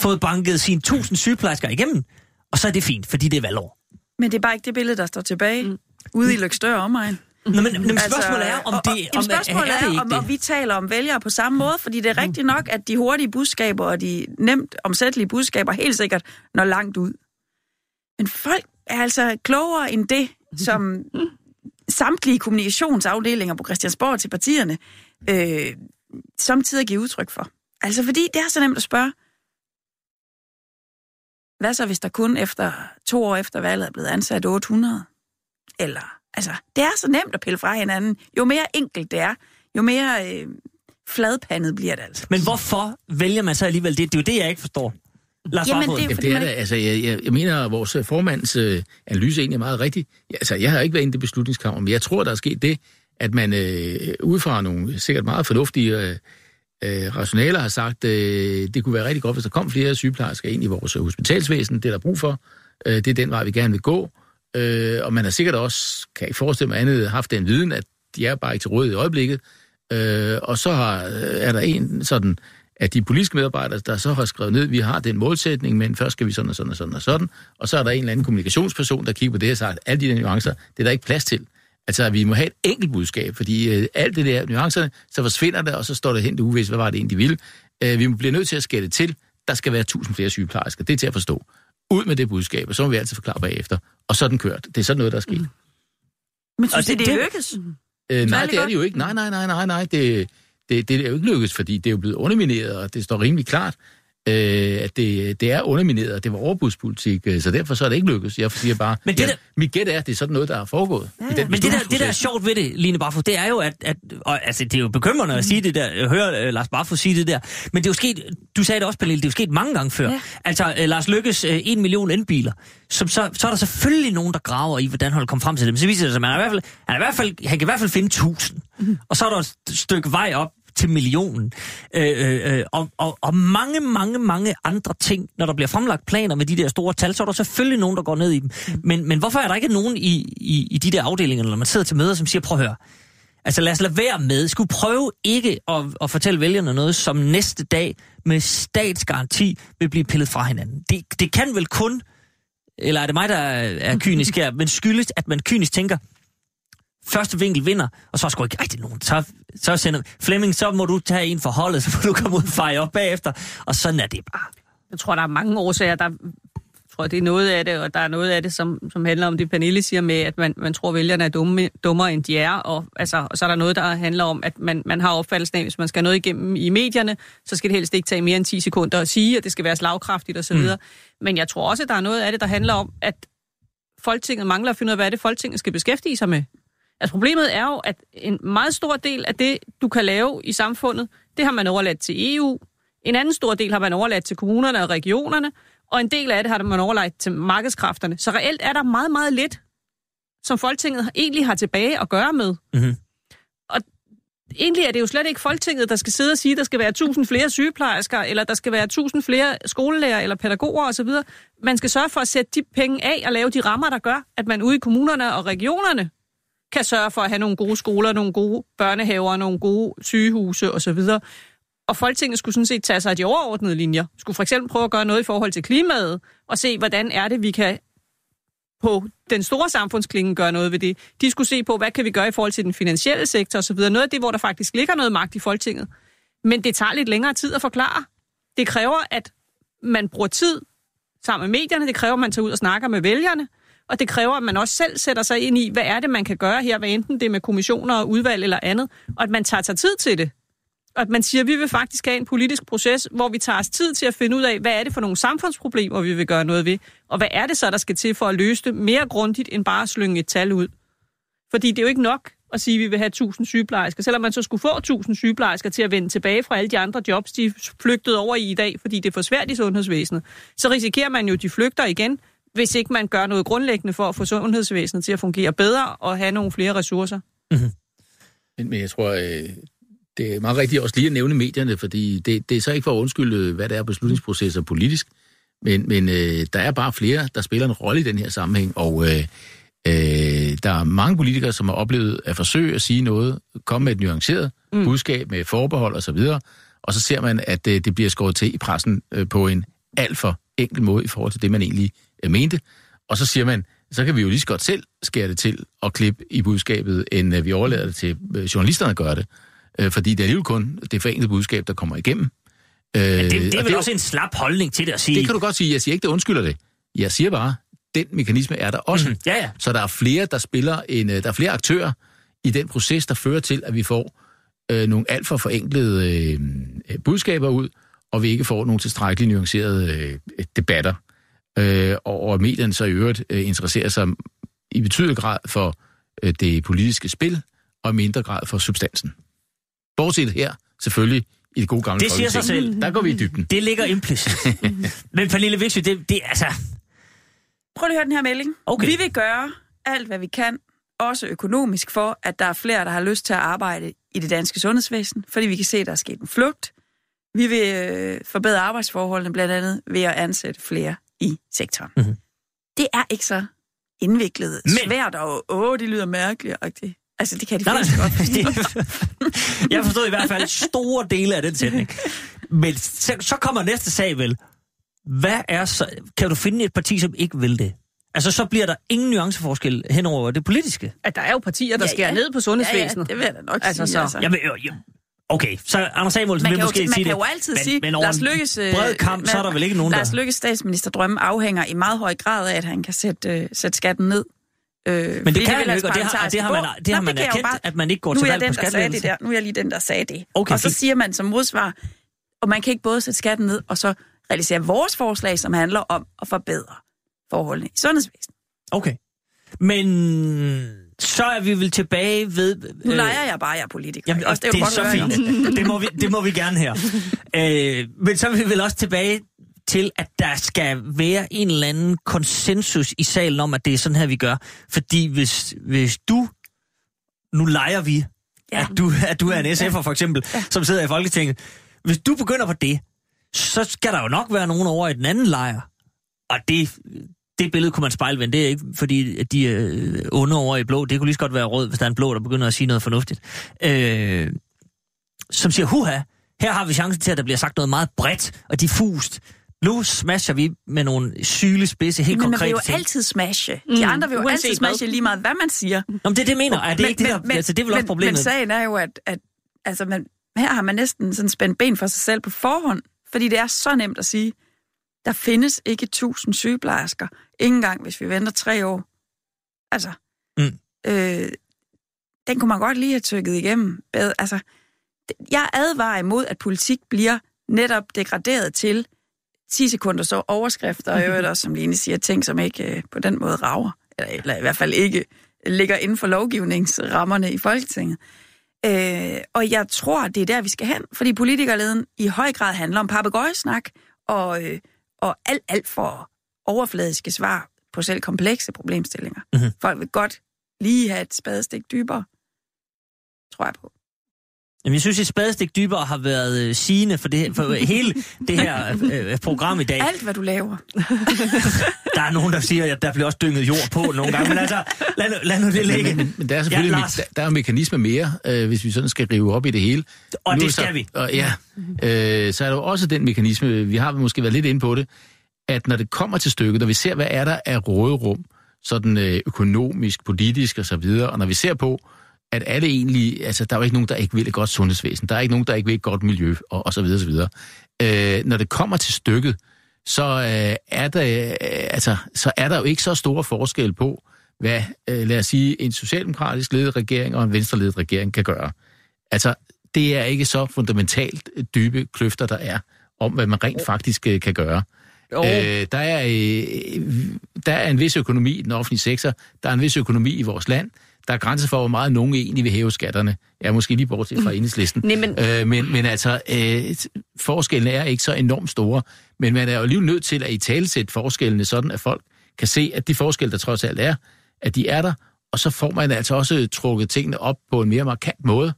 fået banket sine tusind sygeplejersker igennem, og så er det fint, fordi det er valgår. Men det er bare ikke det billede, der står tilbage mm. ude i Lykstør omegn. Nå, men, men spørgsmålet er, om det om, spørgsmålet er, er, det ikke om, det? om vi taler om vælgere på samme måde, fordi det er rigtigt nok, at de hurtige budskaber og de nemt omsættelige budskaber helt sikkert når langt ud. Men folk er altså klogere end det, som samtlige kommunikationsafdelinger på Christiansborg til partierne øh, samtidig giver udtryk for. Altså fordi det er så nemt at spørge, hvad så hvis der kun efter to år efter valget er blevet ansat 800? Eller, altså, det er så nemt at pille fra hinanden. Jo mere enkelt det er, jo mere øh, fladpandet bliver det altså. Men hvorfor vælger man så alligevel det? Det er jo det, jeg ikke forstår. Lars Jamen, det er Jamen, det er man da, altså, jeg, jeg, jeg mener, at vores øh, formands øh, analyse egentlig er meget rigtig. Altså, jeg har ikke været inde i beslutningskammer, men jeg tror, der er sket det, at man øh, ud fra nogle sikkert meget fornuftige øh, øh, rationaler har sagt, øh, det kunne være rigtig godt, hvis der kom flere sygeplejersker ind i vores hospitalsvæsen. Det er der brug for. Øh, det er den vej, vi gerne vil gå. Øh, og man har sikkert også, kan jeg ikke forestille mig andet, haft den viden, at de er bare ikke til råd i øjeblikket. Øh, og så har, øh, er der en sådan at de politiske medarbejdere, der så har skrevet ned, vi har den målsætning, men først skal vi sådan og sådan og sådan og sådan. Og så er der en eller anden kommunikationsperson, der kigger på det og sagt, alle de nuancer, det er der ikke plads til. Altså, vi må have et enkelt budskab, fordi øh, alt det der nuancerne, så forsvinder det, og så står det hen til uvis, hvad var det egentlig, de ville. Øh, vi bliver nødt til at skære det til. Der skal være tusind flere sygeplejersker. Det er til at forstå. Ud med det budskab, og så må vi altid forklare bagefter. Og så er den kørt. Det er sådan noget, der er sket. Mm. Men synes Og det, det- det, det det- lykkes? Øh, nej, det er det jo ikke. Nej, nej, nej, nej, nej. Det, det, det er jo ikke lykkedes, fordi det er jo blevet undermineret, og det står rimelig klart, øh, at det, det er undermineret, det var overbudspolitik, øh, så derfor så er det ikke lykkedes. Jeg siger bare, Men det ja, der- mit gæt er, at det er sådan noget, der er foregået. Ja, ja. I den Men det der, det der er sjovt ved det, Line Barfod, det er jo, at, at og, altså, det er jo bekymrende at sige det der, at høre uh, Lars Barfod sige det der, men det er jo sket, du sagde det også, Pernille, det er jo sket mange gange før. Ja. Altså, uh, Lars Lykkes uh, en million elbiler, som så, så er der selvfølgelig nogen, der graver i, hvordan han kom frem til det. Men så viser det sig, at man er i hvert fald, han, er i hvert fald, han kan i hvert fald finde tusind. Mm. Og så er der et stykke vej op til millionen. Øh, øh, øh, og, og, og mange, mange, mange andre ting, når der bliver fremlagt planer med de der store tal, så er der selvfølgelig nogen, der går ned i dem. Men, men hvorfor er der ikke nogen i, i, i de der afdelinger, når man sidder til møder, som siger, prøv at høre, altså lad os lade være med, skulle prøve ikke at, at fortælle vælgerne noget, som næste dag med statsgaranti vil blive pillet fra hinanden. Det, det kan vel kun, eller er det mig, der er, er kynisk her, men skyldes, at man kynisk tænker, første vinkel vinder, og så er sgu ikke rigtig nogen. Så, så sender Flemming, så må du tage en for holdet, så må du komme ud og fejre op bagefter. Og sådan er det bare. Jeg tror, der er mange årsager. Der, jeg tror, det er noget af det, og der er noget af det, som, som handler om det, Pernille siger med, at man, man tror, at vælgerne er dumme, dummere, end de er. Og, altså, og så er der noget, der handler om, at man, man har opfattelsen af, hvis man skal have noget igennem i medierne, så skal det helst ikke tage mere end 10 sekunder at sige, at det skal være slagkraftigt osv. Mm. Men jeg tror også, at der er noget af det, der handler om, at Folketinget mangler at finde ud af, hvad er det, Folketinget skal beskæftige sig med. Altså problemet er jo, at en meget stor del af det, du kan lave i samfundet, det har man overladt til EU. En anden stor del har man overladt til kommunerne og regionerne, og en del af det har man overladt til markedskræfterne. Så reelt er der meget, meget lidt, som Folketinget egentlig har tilbage at gøre med. Mhm. Og egentlig er det jo slet ikke Folketinget, der skal sidde og sige, at der skal være 1000 flere sygeplejersker, eller der skal være 1000 flere skolelærer eller pædagoger osv. Man skal sørge for at sætte de penge af og lave de rammer, der gør, at man ude i kommunerne og regionerne kan sørge for at have nogle gode skoler, nogle gode børnehaver, nogle gode sygehuse osv. Og Folketinget skulle sådan set tage sig af de overordnede linjer. Skulle for eksempel prøve at gøre noget i forhold til klimaet, og se, hvordan er det, vi kan på den store samfundsklinge gøre noget ved det. De skulle se på, hvad kan vi gøre i forhold til den finansielle sektor osv. Noget af det, hvor der faktisk ligger noget magt i Folketinget. Men det tager lidt længere tid at forklare. Det kræver, at man bruger tid sammen med medierne. Det kræver, at man tager ud og snakker med vælgerne. Og det kræver, at man også selv sætter sig ind i, hvad er det, man kan gøre her, hvad enten det er med kommissioner og udvalg eller andet. Og at man tager sig tid til det. Og at man siger, at vi vil faktisk have en politisk proces, hvor vi tager os tid til at finde ud af, hvad er det for nogle samfundsproblemer, vi vil gøre noget ved. Og hvad er det så, der skal til for at løse det mere grundigt, end bare at slynge et tal ud. Fordi det er jo ikke nok at sige, at vi vil have 1000 sygeplejersker. Selvom man så skulle få 1000 sygeplejersker til at vende tilbage fra alle de andre jobs, de flygtede flygtet over i i dag, fordi det er for svært i sundhedsvæsenet, så risikerer man jo, at de flygter igen, hvis ikke man gør noget grundlæggende for at få sundhedsvæsenet til at fungere bedre og have nogle flere ressourcer. Men, men jeg tror, øh, det er meget rigtigt også lige at nævne medierne, fordi det, det er så ikke for at undskylde, hvad det er beslutningsprocesser politisk, men, men øh, der er bare flere, der spiller en rolle i den her sammenhæng, og øh, øh, der er mange politikere, som har oplevet at forsøge at sige noget, komme med et nuanceret mm. budskab med forbehold osv., og, og så ser man, at øh, det bliver skåret til i pressen øh, på en alt for enkel måde i forhold til det, man egentlig øh, mente. Og så siger man, så kan vi jo lige så godt selv skære det til og klippe i budskabet, end øh, vi overlader det til øh, journalisterne at gøre det. Øh, fordi det er alligevel kun det forenklede budskab, der kommer igennem. Men det, det er og vel også en slap holdning til det at sige. Det kan du godt sige. Jeg siger ikke, det undskylder det. Jeg siger bare, den mekanisme er der også. Mhm. Ja, ja. Så der er flere, der spiller en, øh, der er flere aktører i den proces, der fører til, at vi får øh, nogle alt for forenklede øh, øh, budskaber ud, og vi ikke får nogle tilstrækkeligt nuancerede øh, debatter. Øh, og, og medierne så i øvrigt øh, interesserer sig i betydelig grad for øh, det politiske spil, og i mindre grad for substansen. Bortset her, selvfølgelig, i det gode gamle Det siger sig selv. Der går vi i dybden. Det ligger implicit. Men Pernille Vigsø, det, det altså... Prøv lige at høre den her melding. Okay. Vi vil gøre alt, hvad vi kan, også økonomisk, for at der er flere, der har lyst til at arbejde i det danske sundhedsvæsen, fordi vi kan se, at der er sket en flugt. Vi vil øh, forbedre arbejdsforholdene blandt andet ved at ansætte flere i sektoren. Mhm. Mm-hmm. Det er ikke så indviklet, Men- svært og åh, det lyder mærkeligt. -agtigt. Altså, det kan de nej. godt forstå. Det- jeg forstod i hvert fald store dele af den sætning. Men så, så kommer næste sag vel. Hvad er så... Kan du finde et parti, som ikke vil det? Altså, så bliver der ingen nuanceforskel hen over det politiske. At der er jo partier, der Ja, skærer ja. ned på sundhedsvæsenet. Ja, ja, det vil jeg da nok Altså, sige. så- Altså. Jamen, øh, jo, okay, så Anders Samuelsen Man vil kan, måske jo, man sige kan det. jo altid men, sige, men Lars Lykkes, øh, bred kamp, så er der vel ikke nogen, Lars. Lykkes statsministerdrømme afhænger i meget høj grad af, at han kan sætte, øh, sætte skatten ned. Øh, Men det kan han jo ikke, og det har, og parlamentariske det har man, det har man kan erkendt, bare- at man ikke går til valg på den, der sagde det skattelettelser. der. Nu er jeg lige den, der sagde det. Okay, og så fint. siger man som modsvar, og man kan ikke både sætte skatten ned, og så realisere vores forslag, som handler om at forbedre forholdene i sundhedsvæsenet. Okay. Men så er vi vel tilbage ved... Nu leger jeg bare, jeg er politiker. Jamen, Også, det, jo det er så fint. Det må, vi, det må vi gerne her. Øh, men så er vi vel også tilbage til, at der skal være en eller anden konsensus i salen om, at det er sådan her, vi gør. Fordi hvis, hvis du... Nu leger vi. Ja. at, du, at du er en SF'er for eksempel, ja. som sidder i Folketinget. Hvis du begynder på det, så skal der jo nok være nogen over i den anden lejr. Og det, det billede kunne man spejlvende. Det er ikke, fordi at de er øh, onde over i blå. Det kunne lige så godt være rød, hvis der er en blå, der begynder at sige noget fornuftigt. Øh, som siger, huha, her har vi chancen til, at der bliver sagt noget meget bredt og diffust. Nu smasher vi med nogle sylespidse, helt Men man vil konkrete jo ting. altid smashe. Mm, De andre vil jo uanset altid hvad. smashe lige meget, hvad man siger. Nå, men det er det, jeg mener. Er det ikke det, der, altså, det er vel også men, problemet. Men sagen er jo, at, at altså, man, her har man næsten sådan spændt ben for sig selv på forhånd, fordi det er så nemt at sige, der findes ikke tusind sygeplejersker, ikke engang hvis vi venter tre år. Altså, Mm. øh, den kunne man godt lige have tykket igennem. Altså, jeg advarer imod, at politik bliver netop degraderet til 10 sekunder så overskrifter, og øvrigt også, som Line siger, ting, som ikke øh, på den måde rager, eller, eller i hvert fald ikke ligger inden for lovgivningsrammerne i Folketinget. Øh, og jeg tror, det er der, vi skal hen, fordi politikerleden i høj grad handler om papegøjesnak og, øh, og alt, alt for overfladiske svar på selv komplekse problemstillinger. Mhm. Mm-hmm. Folk vil godt lige have et spadestik dybere, tror jeg på. Jamen, jeg synes, et spadestik dybere har været øh, sigende for, det, for hele det her øh, program i dag. Alt, hvad du laver. Der er nogen, der siger, at der bliver også dynget jord på nogle gange. Men altså, lad nu, lad nu det ligge. Men, men der er selvfølgelig Ja, Lars. der, er jo mekanismer mere, øh, hvis vi sådan skal rive op i det hele. Og Nu det er så- skal vi. Og, ja, øh, så er der jo også den mekanisme, vi har måske været lidt inde på det, at når det kommer til stykket, når vi ser, hvad er der af råderum, sådan øh, økonomisk, politisk og så videre, og når vi ser på, at alle egentlig, altså der er jo ikke nogen, der ikke vil et godt sundhedsvæsen, der er ikke nogen, der ikke vil et godt miljø, og, og så videre, så videre. Øh, når det kommer til stykket, så, øh, er der, øh, altså, så er der jo ikke så store forskel på, hvad, øh, lad os sige, en socialdemokratisk ledet regering og en venstreledet regering kan gøre. Altså, det er ikke så fundamentalt dybe kløfter, der er, om hvad man rent faktisk øh, kan gøre. Jo. Øh, der, er, øh, der er en vis økonomi i den offentlige sektor, der er en vis økonomi i vores land, der er grænser for, hvor meget nogen egentlig vil hæve skatterne. Er måske lige bortset fra enhedslisten. Nej, men- øh, men, men altså, øh, forskellene er ikke så enormt store, men man er jo alligevel nødt til at i talesætte forskellene, sådan at folk kan se, at de forskelle, der trods alt er, at de er der, og så får man altså også trukket tingene op på en mere markant måde,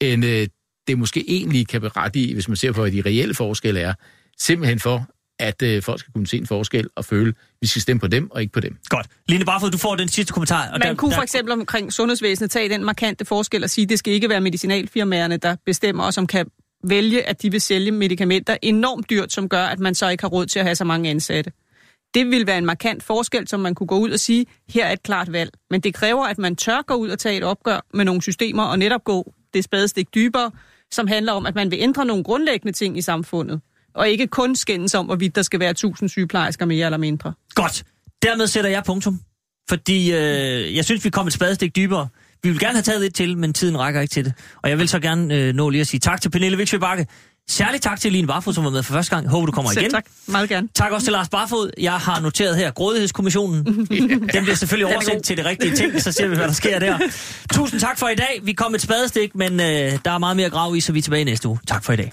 end øh, det måske egentlig kan berettige, hvis man ser på, hvad de reelle forskelle er, simpelthen for, at øh, folk skal kunne se en forskel og føle, at vi skal stemme på dem og ikke på dem. Godt. Line Barfod, du får den sidste kommentar. Og Man der, kunne der, for eksempel omkring sundhedsvæsenet tage den markante forskel og sige, at det skal ikke være medicinalfirmaerne, der bestemmer, og som kan vælge, at de vil sælge medicamenter enormt dyrt, som gør, at man så ikke har råd til at have så mange ansatte. Det vil være en markant forskel, som man kunne gå ud og sige, her er et klart valg. Men det kræver, at man tør gå ud og tage et opgør med nogle systemer, og netop gå det spadestik dybere, som handler om, at man vil ændre nogle grundlæggende ting i samfundet. Og ikke kun skændes om, hvorvidt der skal være 1000 sygeplejersker mere eller mindre. Godt. Dermed sætter jeg punktum. Fordi øh, jeg synes, vi kom et spadestik dybere. Vi vil gerne have taget et til, men tiden rækker ikke til det. Og jeg vil så gerne øh, nå lige at sige tak til Pernille Viksø Bakke. Særligt tak til Line Barfod, som var med for første gang. Håber, du kommer Selv igen. tak. Meget gerne. Tak også til Lars Barfod. Jeg har noteret her Grådighedskommissionen. Den bliver selvfølgelig oversendt til det rigtige ting, så ser vi, hvad der sker der. Tusind tak for i dag. Vi kom et spadestik, men øh, der er meget mere grav i, så vi er tilbage næste uge. Tak for i dag.